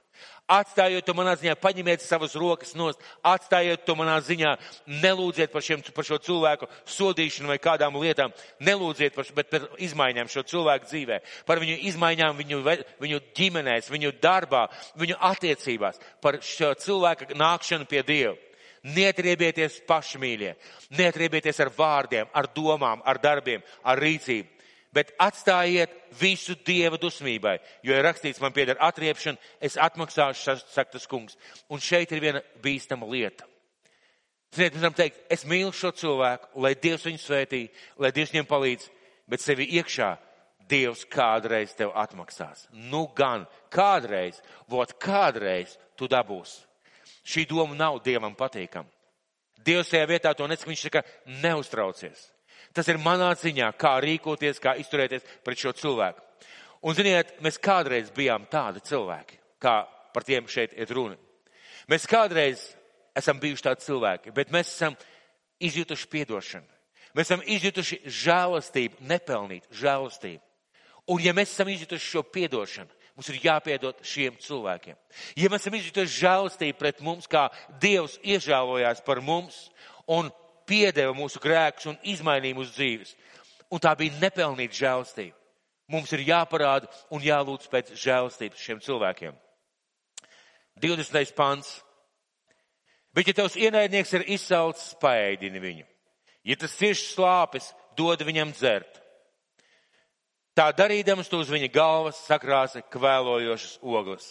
Atstājiet to manā ziņā, paņemiet savas rokas nost, atstājiet to manā ziņā, nelūdziet par, šiem, par šo cilvēku sodīšanu vai kādām lietām, nelūdziet par, bet par izmaiņām šo cilvēku dzīvē, par viņu izmaiņām viņu, viņu ģimenēs, viņu darbā, viņu attiecībās, par šo cilvēku nākšanu pie Dieva. Neatriebieties pašmīļie, neatriebieties ar vārdiem, ar domām, ar darbiem, ar rīcību bet atstājiet visu Dieva dusmībai, jo ir rakstīts, man pieder atriepšana, es atmaksāšu, saka tas kungs. Un šeit ir viena bīstama lieta. Ziniet, mēs varam teikt, es mīlu šo cilvēku, lai Dievs viņu svētī, lai Dievs viņam palīdz, bet sevi iekšā Dievs kādreiz tev atmaksās. Nu gan, kādreiz, vot kādreiz tu dabūsi. Šī doma nav Dievam patīkama. Dievs tajā vietā to nesaka, viņš saka, neuztraucies. Tas ir manā ziņā, kā rīkoties, kā izturēties pret šo cilvēku. Un, ziniet, mēs kādreiz bijām tādi cilvēki, kā par tiem šeit ir runa. Mēs kādreiz esam bijuši tādi cilvēki, bet mēs esam izjutuši piedošanu. Mēs esam izjutuši žēlastību, nepelnīt žēlastību. Un ja mēs esam izjutuši šo piedošanu, mums ir jāpiedod šiem cilvēkiem. Ja mēs esam izjutuši žēlastību pret mums, kā Dievs iežēlojās par mums un piedeva mūsu grēkus un izmainīja mūsu dzīves. Un tā bija nepelnīta žēlastība. Mums ir jāparāda un jālūdz pēc žēlastības šiem cilvēkiem. 20. pants. Bet, ja tavs ienaidnieks ir izsaucis, paēdini viņu. Ja tas cieši slāpes, dod viņam dzert. Tā darīdams tu uz viņa galvas sakrāsi kvēlojošas ogles.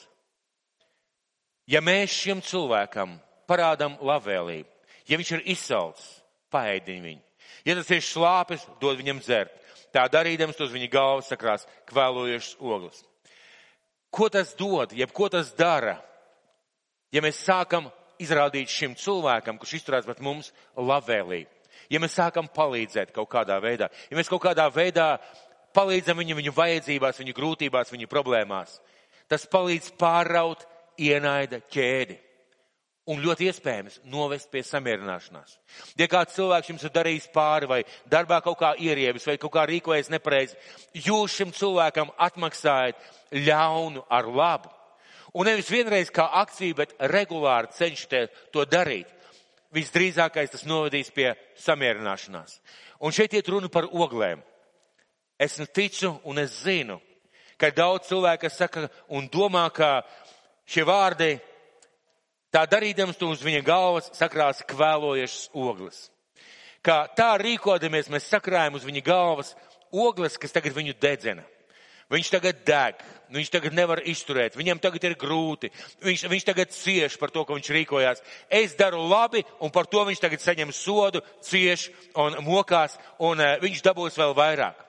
Ja mēs šim cilvēkam parādam labvēlību, ja viņš ir izsaucis, paēdini viņu. Ja tas ir šlāpes, dod viņam dzert. Tā darīdams to uz viņa galvas sakrās kvēlojušas ogles. Ko tas dod, jeb ko tas dara? Ja mēs sākam izrādīt šim cilvēkam, kurš izturās pret mums labvēlīgi, ja mēs sākam palīdzēt kaut kādā veidā, ja mēs kaut kādā veidā palīdzam viņu viņu vajadzībās, viņu grūtībās, viņu problēmās, tas palīdz pāraut ienaida ķēdi un ļoti iespējams novest pie samierināšanās. Ja kāds cilvēks jums ir darījis pāri vai darbā kaut kā ierievis vai kaut kā rīkojies nepareizi, jūs šim cilvēkam atmaksājat ļaunu ar labu. Un nevis vienreiz kā akciju, bet regulāri cenšaties to darīt. Visdrīzākais tas novedīs pie samierināšanās. Un šeit iet runa par oglēm. Es ticu un es zinu, ka daudz cilvēku saka un domā, ka šie vārdi Tā darīdams to uz viņa galvas sakrās kvēlojušas ogles. Kā tā rīkodamies, mēs sakrājam uz viņa galvas ogles, kas tagad viņu dedzina. Viņš tagad deg, viņš tagad nevar izturēt, viņam tagad ir grūti, viņš, viņš tagad cieš par to, ka viņš rīkojās. Es daru labi, un par to viņš tagad saņem sodu, cieš un mokās, un uh, viņš dabūs vēl vairāk.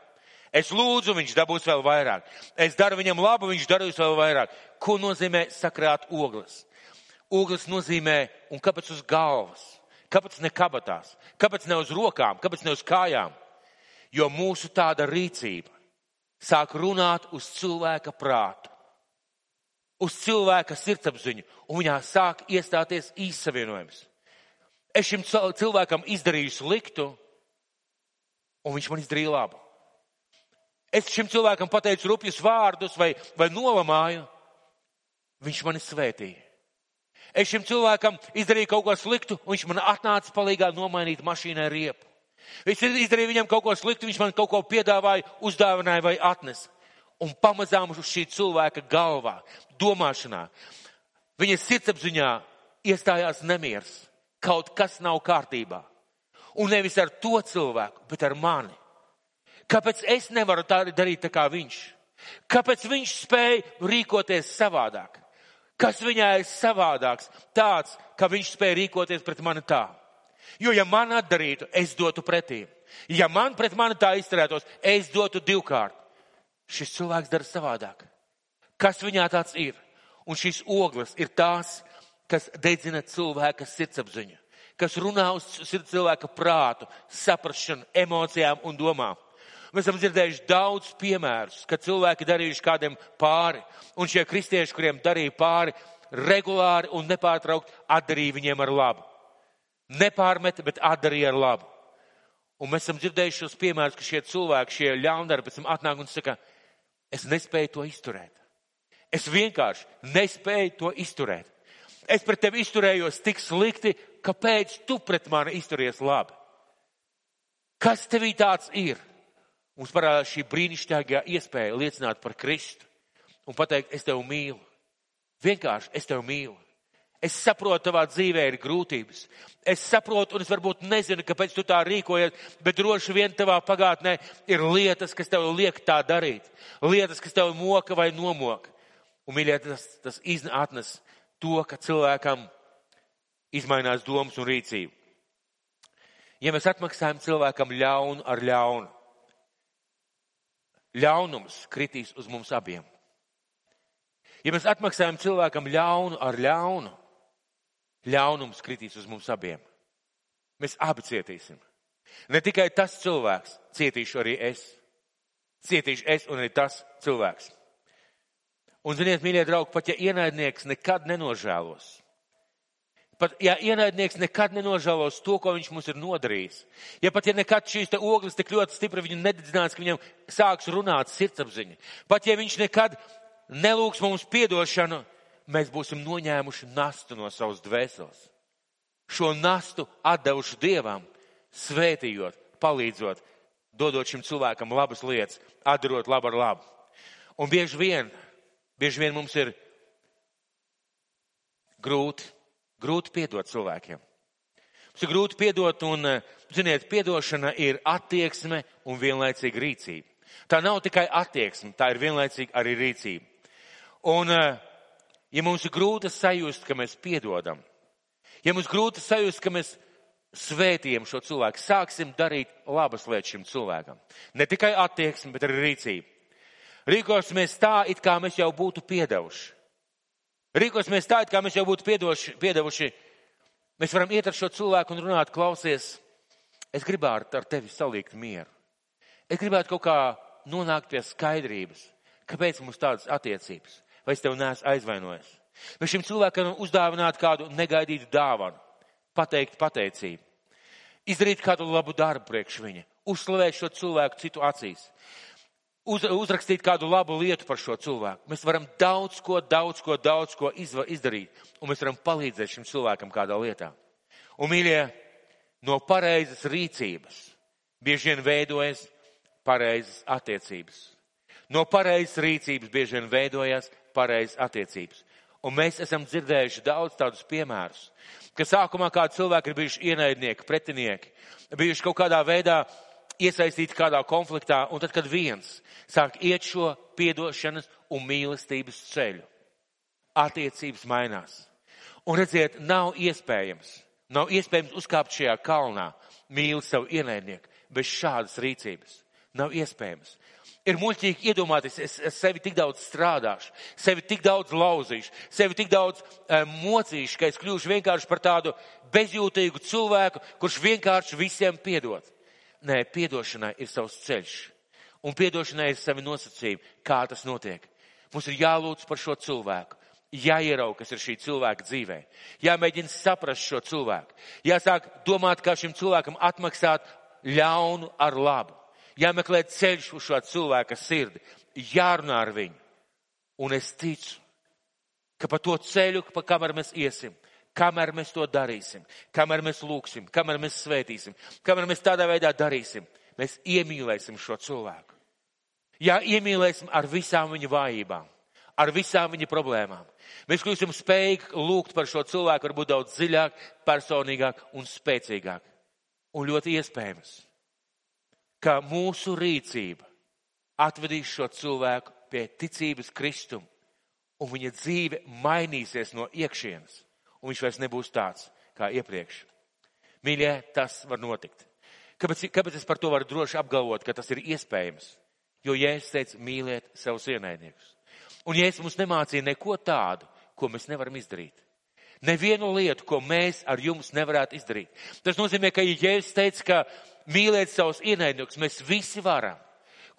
Es lūdzu, viņš dabūs vēl vairāk. Es daru viņam labu, viņš darīs vēl vairāk. Ko nozīmē sakrāt ogles? Ogles nozīmē, un kāpēc uz galvas? Kāpēc ne kabatās? Kāpēc ne uz rokām? Kāpēc ne uz kājām? Jo mūsu tāda rīcība sāk runāt uz cilvēka prātu, uz cilvēka sirdsapziņu, un viņā sāk iestāties īsavienojums. Es šim cilvēkam izdarīju sliktu, un viņš man izdarīja labu. Es šim cilvēkam pateicu rupjus vārdus vai, vai nolamāju, viņš mani svētīja. Es šim cilvēkam izdarīju kaut ko sliktu, un viņš man atnāca palīgā nomainīt mašīnai riepu. Es izdarīju viņam kaut ko sliktu, viņš man kaut ko piedāvāja, uzdāvināja vai atnesa. Un pamazām uz šī cilvēka galvā, domāšanā, viņa sirdsapziņā iestājās nemieris. Kaut kas nav kārtībā. Un nevis ar to cilvēku, bet ar mani. Kāpēc es nevaru tā darīt tā kā viņš? Kāpēc viņš spēja rīkoties savādāk? Kas viņā ir savādāks? Tāds, ka viņš spēja rīkoties pret mani tā. Jo, ja man atdarītu, es dotu pretī. Ja man pret mani tā izturētos, es dotu divkārt. Šis cilvēks dara savādāk. Kas viņā tāds ir? Un šīs ogles ir tās, kas dedzina cilvēka sirdsapziņu, kas runā uz cilvēka prātu, saprašanu, emocijām un domām. Mēs esam dzirdējuši daudz piemērus, kad cilvēki darījuši kādiem pāri, un šie kristieši, kuriem darīja pāri, regulāri un nepārtraukt atdarīja viņiem ar labu. Nepārmet, bet atdarīja ar labu. Un mēs esam dzirdējuši šos piemērus, ka šie cilvēki, šie ļaundari pēc tam atnāk un saka, es nespēju to izturēt. Es vienkārši nespēju to izturēt. Es pret tevi izturējos tik slikti, kāpēc tu pret mani izturies labi? Kas tevī tāds ir? Mums parādās šī brīnišķīgā iespēja liecināt par Kristu un pateikt, es tevi mīlu. Vienkārši es tevi mīlu. Es saprotu, tavā dzīvē ir grūtības. Es saprotu, un es varbūt nezinu, kāpēc tu tā rīkojies, bet droši vien tavā pagātnē ir lietas, kas tev liek tā darīt. Lietas, kas tev moka vai nomoka. Un, mīļie, tas, tas atnes to, ka cilvēkam izmainās domas un rīcība. Ja mēs atmaksājam cilvēkam ļaunu ar ļaunu, ļaunums kritīs uz mums abiem. Ja mēs atmaksājam cilvēkam ļaunu ar ļaunu, ļaunums kritīs uz mums abiem. Mēs abi cietīsim. Ne tikai tas cilvēks, cietīšu arī es. Cietīšu es un arī tas cilvēks. Un, ziniet, mīļie draugi, pat ja ienaidnieks nekad nenožēlos, pat ja ienaidnieks nekad nenožēlos to, ko viņš mums ir nodarījis, ja pat ja nekad šīs ogles tik ļoti stipri viņu nededzinās, ka viņam sāks runāt sirdsapziņa, pat ja viņš nekad nelūgs mums piedošanu, mēs būsim noņēmuši nastu no savas dvēseles. Šo nastu atdevuši Dievam, svētījot, palīdzot, dodot šim cilvēkam labas lietas, atdarot labu ar labu. Un bieži vien, bieži vien mums ir grūti, grūti piedot cilvēkiem. Mums ir grūti piedot un, ziniet, piedošana ir attieksme un vienlaicīga rīcība. Tā nav tikai attieksme, tā ir vienlaicīga arī rīcība. Un uh, ja mums ir grūti sajust, ka mēs piedodam, ja mums grūti sajust, ka mēs svētījam šo cilvēku, sāksim darīt labas lietas šim cilvēkam. Ne tikai attieksmi, bet arī rīcību. Rīkosimies tā, it kā mēs jau būtu piedevuši. Rīkosimies tā, it kā mēs jau būtu piedoši, piedevuši. Mēs varam iet ar šo cilvēku un runāt, klausies, es gribētu ar tevi salikt mieru. Es gribētu kaut kā nonākt pie skaidrības, kāpēc mums tādas attiecības vai es tev neesmu aizvainojis. Vai šim cilvēkam uzdāvināt kādu negaidītu dāvanu, pateikt pateicību, izdarīt kādu labu darbu priekš viņa, uzslavēt šo cilvēku citu acīs, uz, uzrakstīt kādu labu lietu par šo cilvēku. Mēs varam daudz ko, daudz ko, daudz ko izva, izdarīt, un mēs varam palīdzēt šim cilvēkam kādā lietā. Un, mīļie, no pareizas rīcības bieži vien veidojas pareizas attiecības. No pareizas rīcības bieži vien veidojas pareizas attiecības. Un mēs esam dzirdējuši daudz tādus piemērus, ka sākumā kādi cilvēki ir bijuši ienaidnieki, pretinieki, bijuši kaut kādā veidā iesaistīti kādā konfliktā, un tad, kad viens sāk iet šo piedošanas un mīlestības ceļu, attiecības mainās. Un redziet, nav iespējams, nav iespējams uzkāpt šajā kalnā, mīli savu ienaidnieku, bez šādas rīcības. Nav iespējams ir muļķīgi iedomāties, es, es sevi tik daudz strādāšu, sevi tik daudz lauzīšu, sevi tik daudz um, mocīšu, ka es kļūšu vienkārši par tādu bezjūtīgu cilvēku, kurš vienkārši visiem piedod. Nē, piedošanai ir savs ceļš. Un piedošanai ir savi nosacījumi, kā tas notiek. Mums ir jālūdz par šo cilvēku. Jāierauga, kas ir šī cilvēka dzīvē. Jāmēģina saprast šo cilvēku. Jāsāk domāt, kā šim cilvēkam atmaksāt ļaunu ar labu jāmeklē ceļš uz šo cilvēka sirdi, jārunā ar viņu. Un es ticu, ka pa to ceļu, pa kamēr mēs iesim, kamēr mēs to darīsim, kamēr mēs lūksim, kamēr mēs svētīsim, kamēr mēs tādā veidā darīsim, mēs iemīlēsim šo cilvēku. Jā, iemīlēsim ar visām viņa vājībām, ar visām viņa problēmām. Mēs kļūsim spējīgi lūgt par šo cilvēku varbūt daudz dziļāk, personīgāk un spēcīgāk. Un ļoti iespējams ka mūsu rīcība atvedīs šo cilvēku pie ticības Kristum, un viņa dzīve mainīsies no iekšienes, un viņš vairs nebūs tāds kā iepriekš. Mīļie, tas var notikt. Kāpēc, kāpēc es par to varu droši apgalvot, ka tas ir iespējams? Jo Jēzus teica, mīliet savus ienaidniekus. Un Jēzus mums nemācīja neko tādu, ko mēs nevaram izdarīt. Nevienu lietu, ko mēs ar jums nevarētu izdarīt. Tas nozīmē, ka ja Jēzus teica, ka mīlēt savus ienaidniekus. Mēs visi varam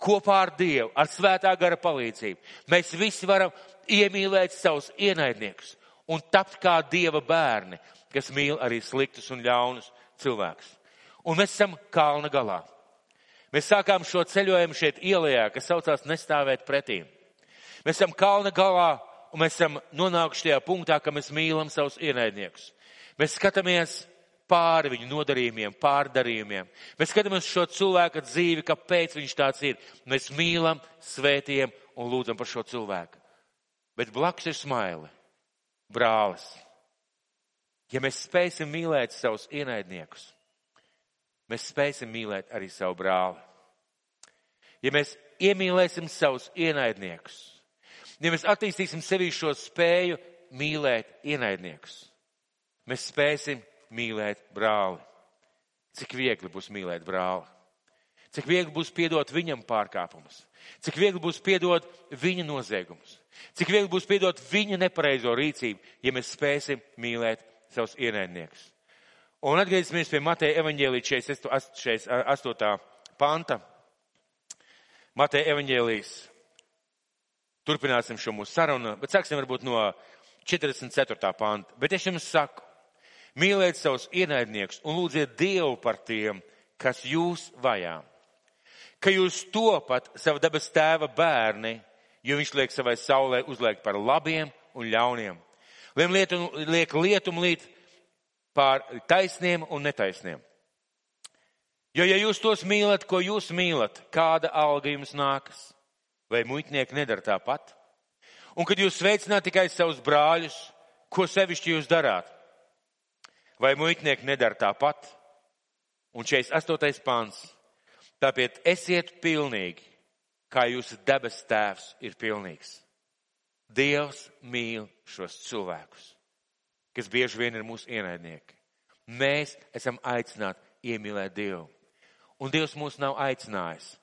kopā ar Dievu, ar svētā gara palīdzību. Mēs visi varam iemīlēt savus ienaidniekus un tapt kā Dieva bērni, kas mīl arī sliktus un ļaunus cilvēkus. Un mēs esam kalna galā. Mēs sākām šo ceļojumu šeit ielējā, kas saucās nestāvēt pretī. Mēs esam kalna galā un mēs esam nonākuši tajā punktā, ka mēs mīlam savus ienaidniekus. Mēs skatāmies pāri viņu nodarījumiem, pārdarījumiem. Mēs skatāmies šo cilvēku dzīvi, kāpēc viņš tāds ir. Mēs mīlam, svētījam un lūdzam par šo cilvēku. Bet blakus ir smaili, brālis. Ja mēs spēsim mīlēt savus ienaidniekus, mēs spēsim mīlēt arī savu brāli. Ja mēs iemīlēsim savus ienaidniekus, ja mēs attīstīsim sevī šo spēju mīlēt ienaidniekus, mēs spēsim mīlēt brāli. Cik viegli būs mīlēt brāli. Cik viegli būs piedot viņam pārkāpumus. Cik viegli būs piedot viņa noziegumus. Cik viegli būs piedot viņa nepareizo rīcību, ja mēs spēsim mīlēt savus ienaidniekus. Un atgriezīsimies pie Mateja evaņģēlī 48. panta. Mateja evaņģēlīs. Turpināsim šo mūsu sarunu, bet sāksim varbūt no 44. panta. Bet es jums saku, mīliet savus ienaidniekus un lūdziet Dievu par tiem, kas jūs vajā. Ka jūs topat savu dabas tēva bērni, jo viņš liek savai saulē uzliekt par labiem un ļauniem. Liem lietu, liek lietum līt pār taisniem un netaisniem. Jo, ja jūs tos mīlat, ko jūs mīlat, kāda alga jums nākas? Vai muitnieki nedara tāpat? Un kad jūs sveicināt tikai savus brāļus, ko sevišķi jūs darāt? Vai muitnieki nedara tāpat? Un 48. pāns. Tāpēc esiet pilnīgi, kā jūsu debes tēvs ir pilnīgs. Dievs mīl šos cilvēkus, kas bieži vien ir mūsu ienaidnieki. Mēs esam aicināti iemīlēt Dievu. Un Dievs mūs nav aicinājis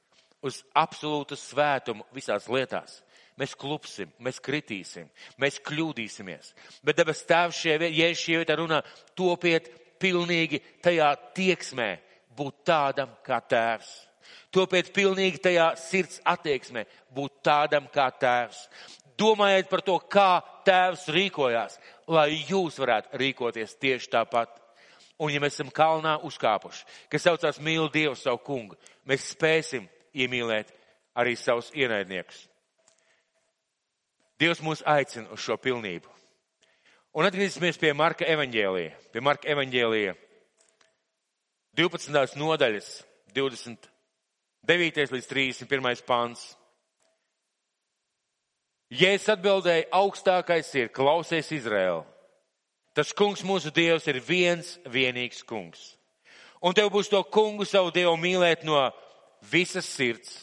uz absolūtu svētumu visās lietās. Mēs klupsim, mēs kritīsim, mēs kļūdīsimies. Bet debes tēvs šie, ja šie vietā runā, topiet pilnīgi tajā tieksmē, būt tādam kā tēvs. Topiet pilnīgi tajā sirds attieksmē, būt tādam kā tēvs. Domājiet par to, kā tēvs rīkojās, lai jūs varētu rīkoties tieši tāpat. Un ja mēs esam kalnā uzkāpuši, kas saucās mīl Dievu savu kungu, mēs spēsim iemīlēt arī savus ienaidniekus. Dievs mūs aicina uz šo pilnību. Un atgriezīsimies pie Marka evaņģēlija. Pie Marka evaņģēlija 12. nodaļas 29. līdz 31. pāns. Jēzus atbildēja, augstākais ir klausies Izraēlu. Tas kungs mūsu dievs ir viens vienīgs kungs. Un tev būs to kungu savu dievu mīlēt no visas sirds,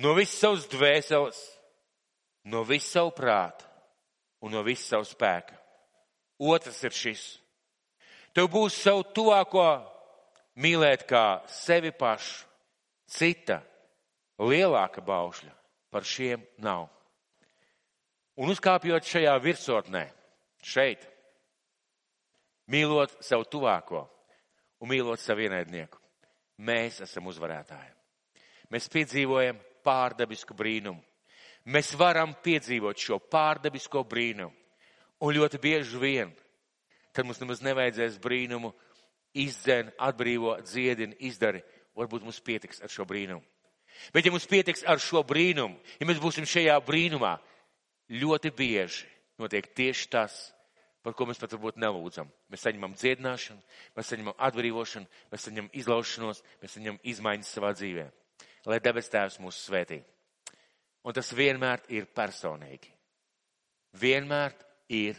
no visas savas dvēseles no visu savu prātu un no visu savu spēku. Otrs ir šis. Tev būs savu tuvāko mīlēt kā sevi pašu. Cita lielāka baušļa par šiem nav. Un uzkāpjot šajā virsotnē, šeit, mīlot savu tuvāko un mīlot savu ienaidnieku, mēs esam uzvarētāji. Mēs piedzīvojam pārdabisku brīnumu. Mēs varam piedzīvot šo pārdabisko brīnumu. Un ļoti bieži vien, tad mums nemaz nevajadzēs brīnumu izdzen, atbrīvo, dziedini, izdari. Varbūt mums pietiks ar šo brīnumu. Bet ja mums pietiks ar šo brīnumu, ja mēs būsim šajā brīnumā, ļoti bieži notiek tieši tas, par ko mēs pat varbūt nelūdzam. Mēs saņemam dziedināšanu, mēs saņemam atbrīvošanu, mēs saņemam izlaušanos, mēs saņemam izmaiņas savā dzīvē. Lai debes tēvs mūs svētī. Un tas vienmēr ir personīgi. Vienmēr ir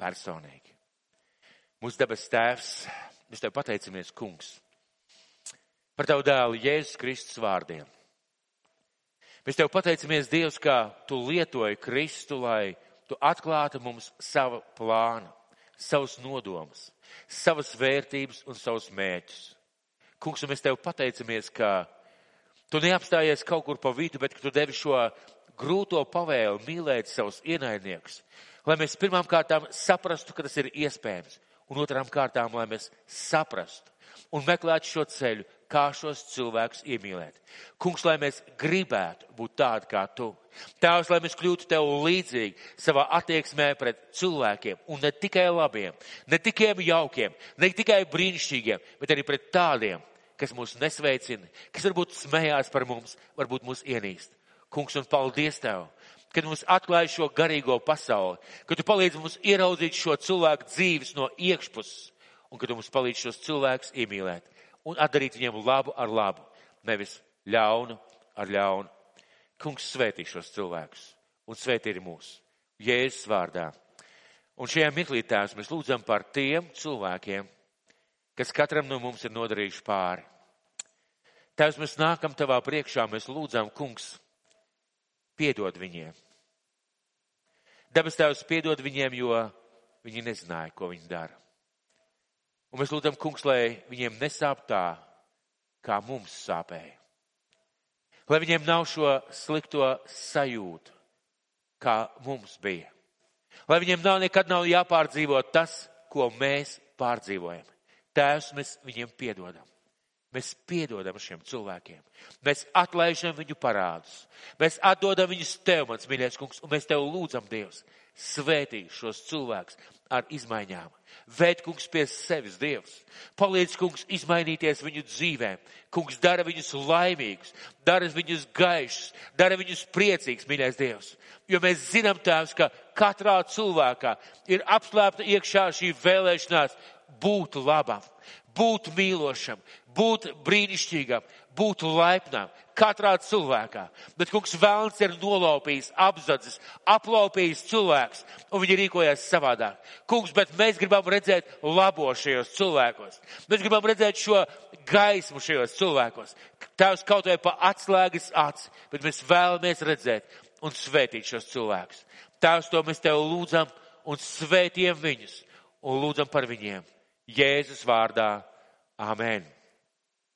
personīgi. Mūsu debes tēvs, mēs tev pateicamies, kungs, par tavu dēlu Jēzus Kristus vārdiem. Mēs tev pateicamies, Dievs, kā tu lietoji Kristu, lai tu atklātu mums savu plānu, savus nodomus, savas vērtības un savus mēķus. Kungs, un mēs tev pateicamies, ka Tu neapstājies kaut kur pa vidu, bet tu devi šo grūto pavēlu mīlēt savus ienaidniekus, lai mēs pirmām kārtām saprastu, ka tas ir iespējams, un otrām kārtām, lai mēs saprastu un meklētu šo ceļu, kā šos cilvēkus iemīlēt. Kungs, lai mēs gribētu būt tādi kā tu. Tēvs, lai mēs kļūtu tev līdzīgi savā attieksmē pret cilvēkiem, un ne tikai labiem, ne tikai jaukiem, ne tikai brīnišķīgiem, bet arī pret tādiem, kas mūs nesveicina, kas varbūt smējās par mums, varbūt mūs ienīst. Kungs, un paldies Tev, kad mums atklāja šo garīgo pasauli, ka Tu palīdzi mums ieraudzīt šo cilvēku dzīves no iekšpuses, un ka Tu mums palīdzi šos cilvēkus iemīlēt un atdarīt viņiem labu ar labu, nevis ļaunu ar ļaunu. Kungs svētī šos cilvēkus un svētī arī mūs. Jēzus vārdā. Un šajā mirklī tēvs mēs lūdzam par tiem cilvēkiem, kas katram no mums ir nodarījuši pāri. Tēvs, mēs nākam tavā priekšā, mēs lūdzam, kungs, piedod viņiem. Dabas tēvs piedod viņiem, jo viņi nezināja, ko viņi dara. Un mēs lūdzam, kungs, lai viņiem nesāp tā, kā mums sāpēja. Lai viņiem nav šo slikto sajūtu, kā mums bija. Lai viņiem nav nekad nav jāpārdzīvo tas, ko mēs pārdzīvojam. Tēvs, mēs viņiem piedodam. Mēs piedodam šiem cilvēkiem. Mēs atlaižam viņu parādus. Mēs atdodam viņus tev, mans mīļais kungs, un mēs tev lūdzam, Dievs, svētī šos cilvēkus ar izmaiņām. Vēd, kungs, pie sevis, Dievs. Palīdz, kungs, izmainīties viņu dzīvēm. Kungs, dara viņus laimīgus, dara viņus gaišus, dara viņus priecīgus, mīļais Dievs. Jo mēs zinām, Tēvs, ka katrā cilvēkā ir apslēpta iekšā šī vēlēšanās būt labam, būt mīlošam, būt brīnišķīgam, būt laipnam katrā cilvēkā. Bet kungs vēlns ir nolaupījis, apzadzis, aplaupījis cilvēks, un viņi rīkojas savādāk. Kungs, bet mēs gribam redzēt labo šajos cilvēkos. Mēs gribam redzēt šo gaismu šajos cilvēkos. Tēvs kaut vai pa atslēgas acis, bet mēs vēlamies redzēt un svētīt šos cilvēkus. Tēvs, to mēs tev lūdzam un svētiem viņus un lūdzam par viņiem. Jēzus vārdā. Amen.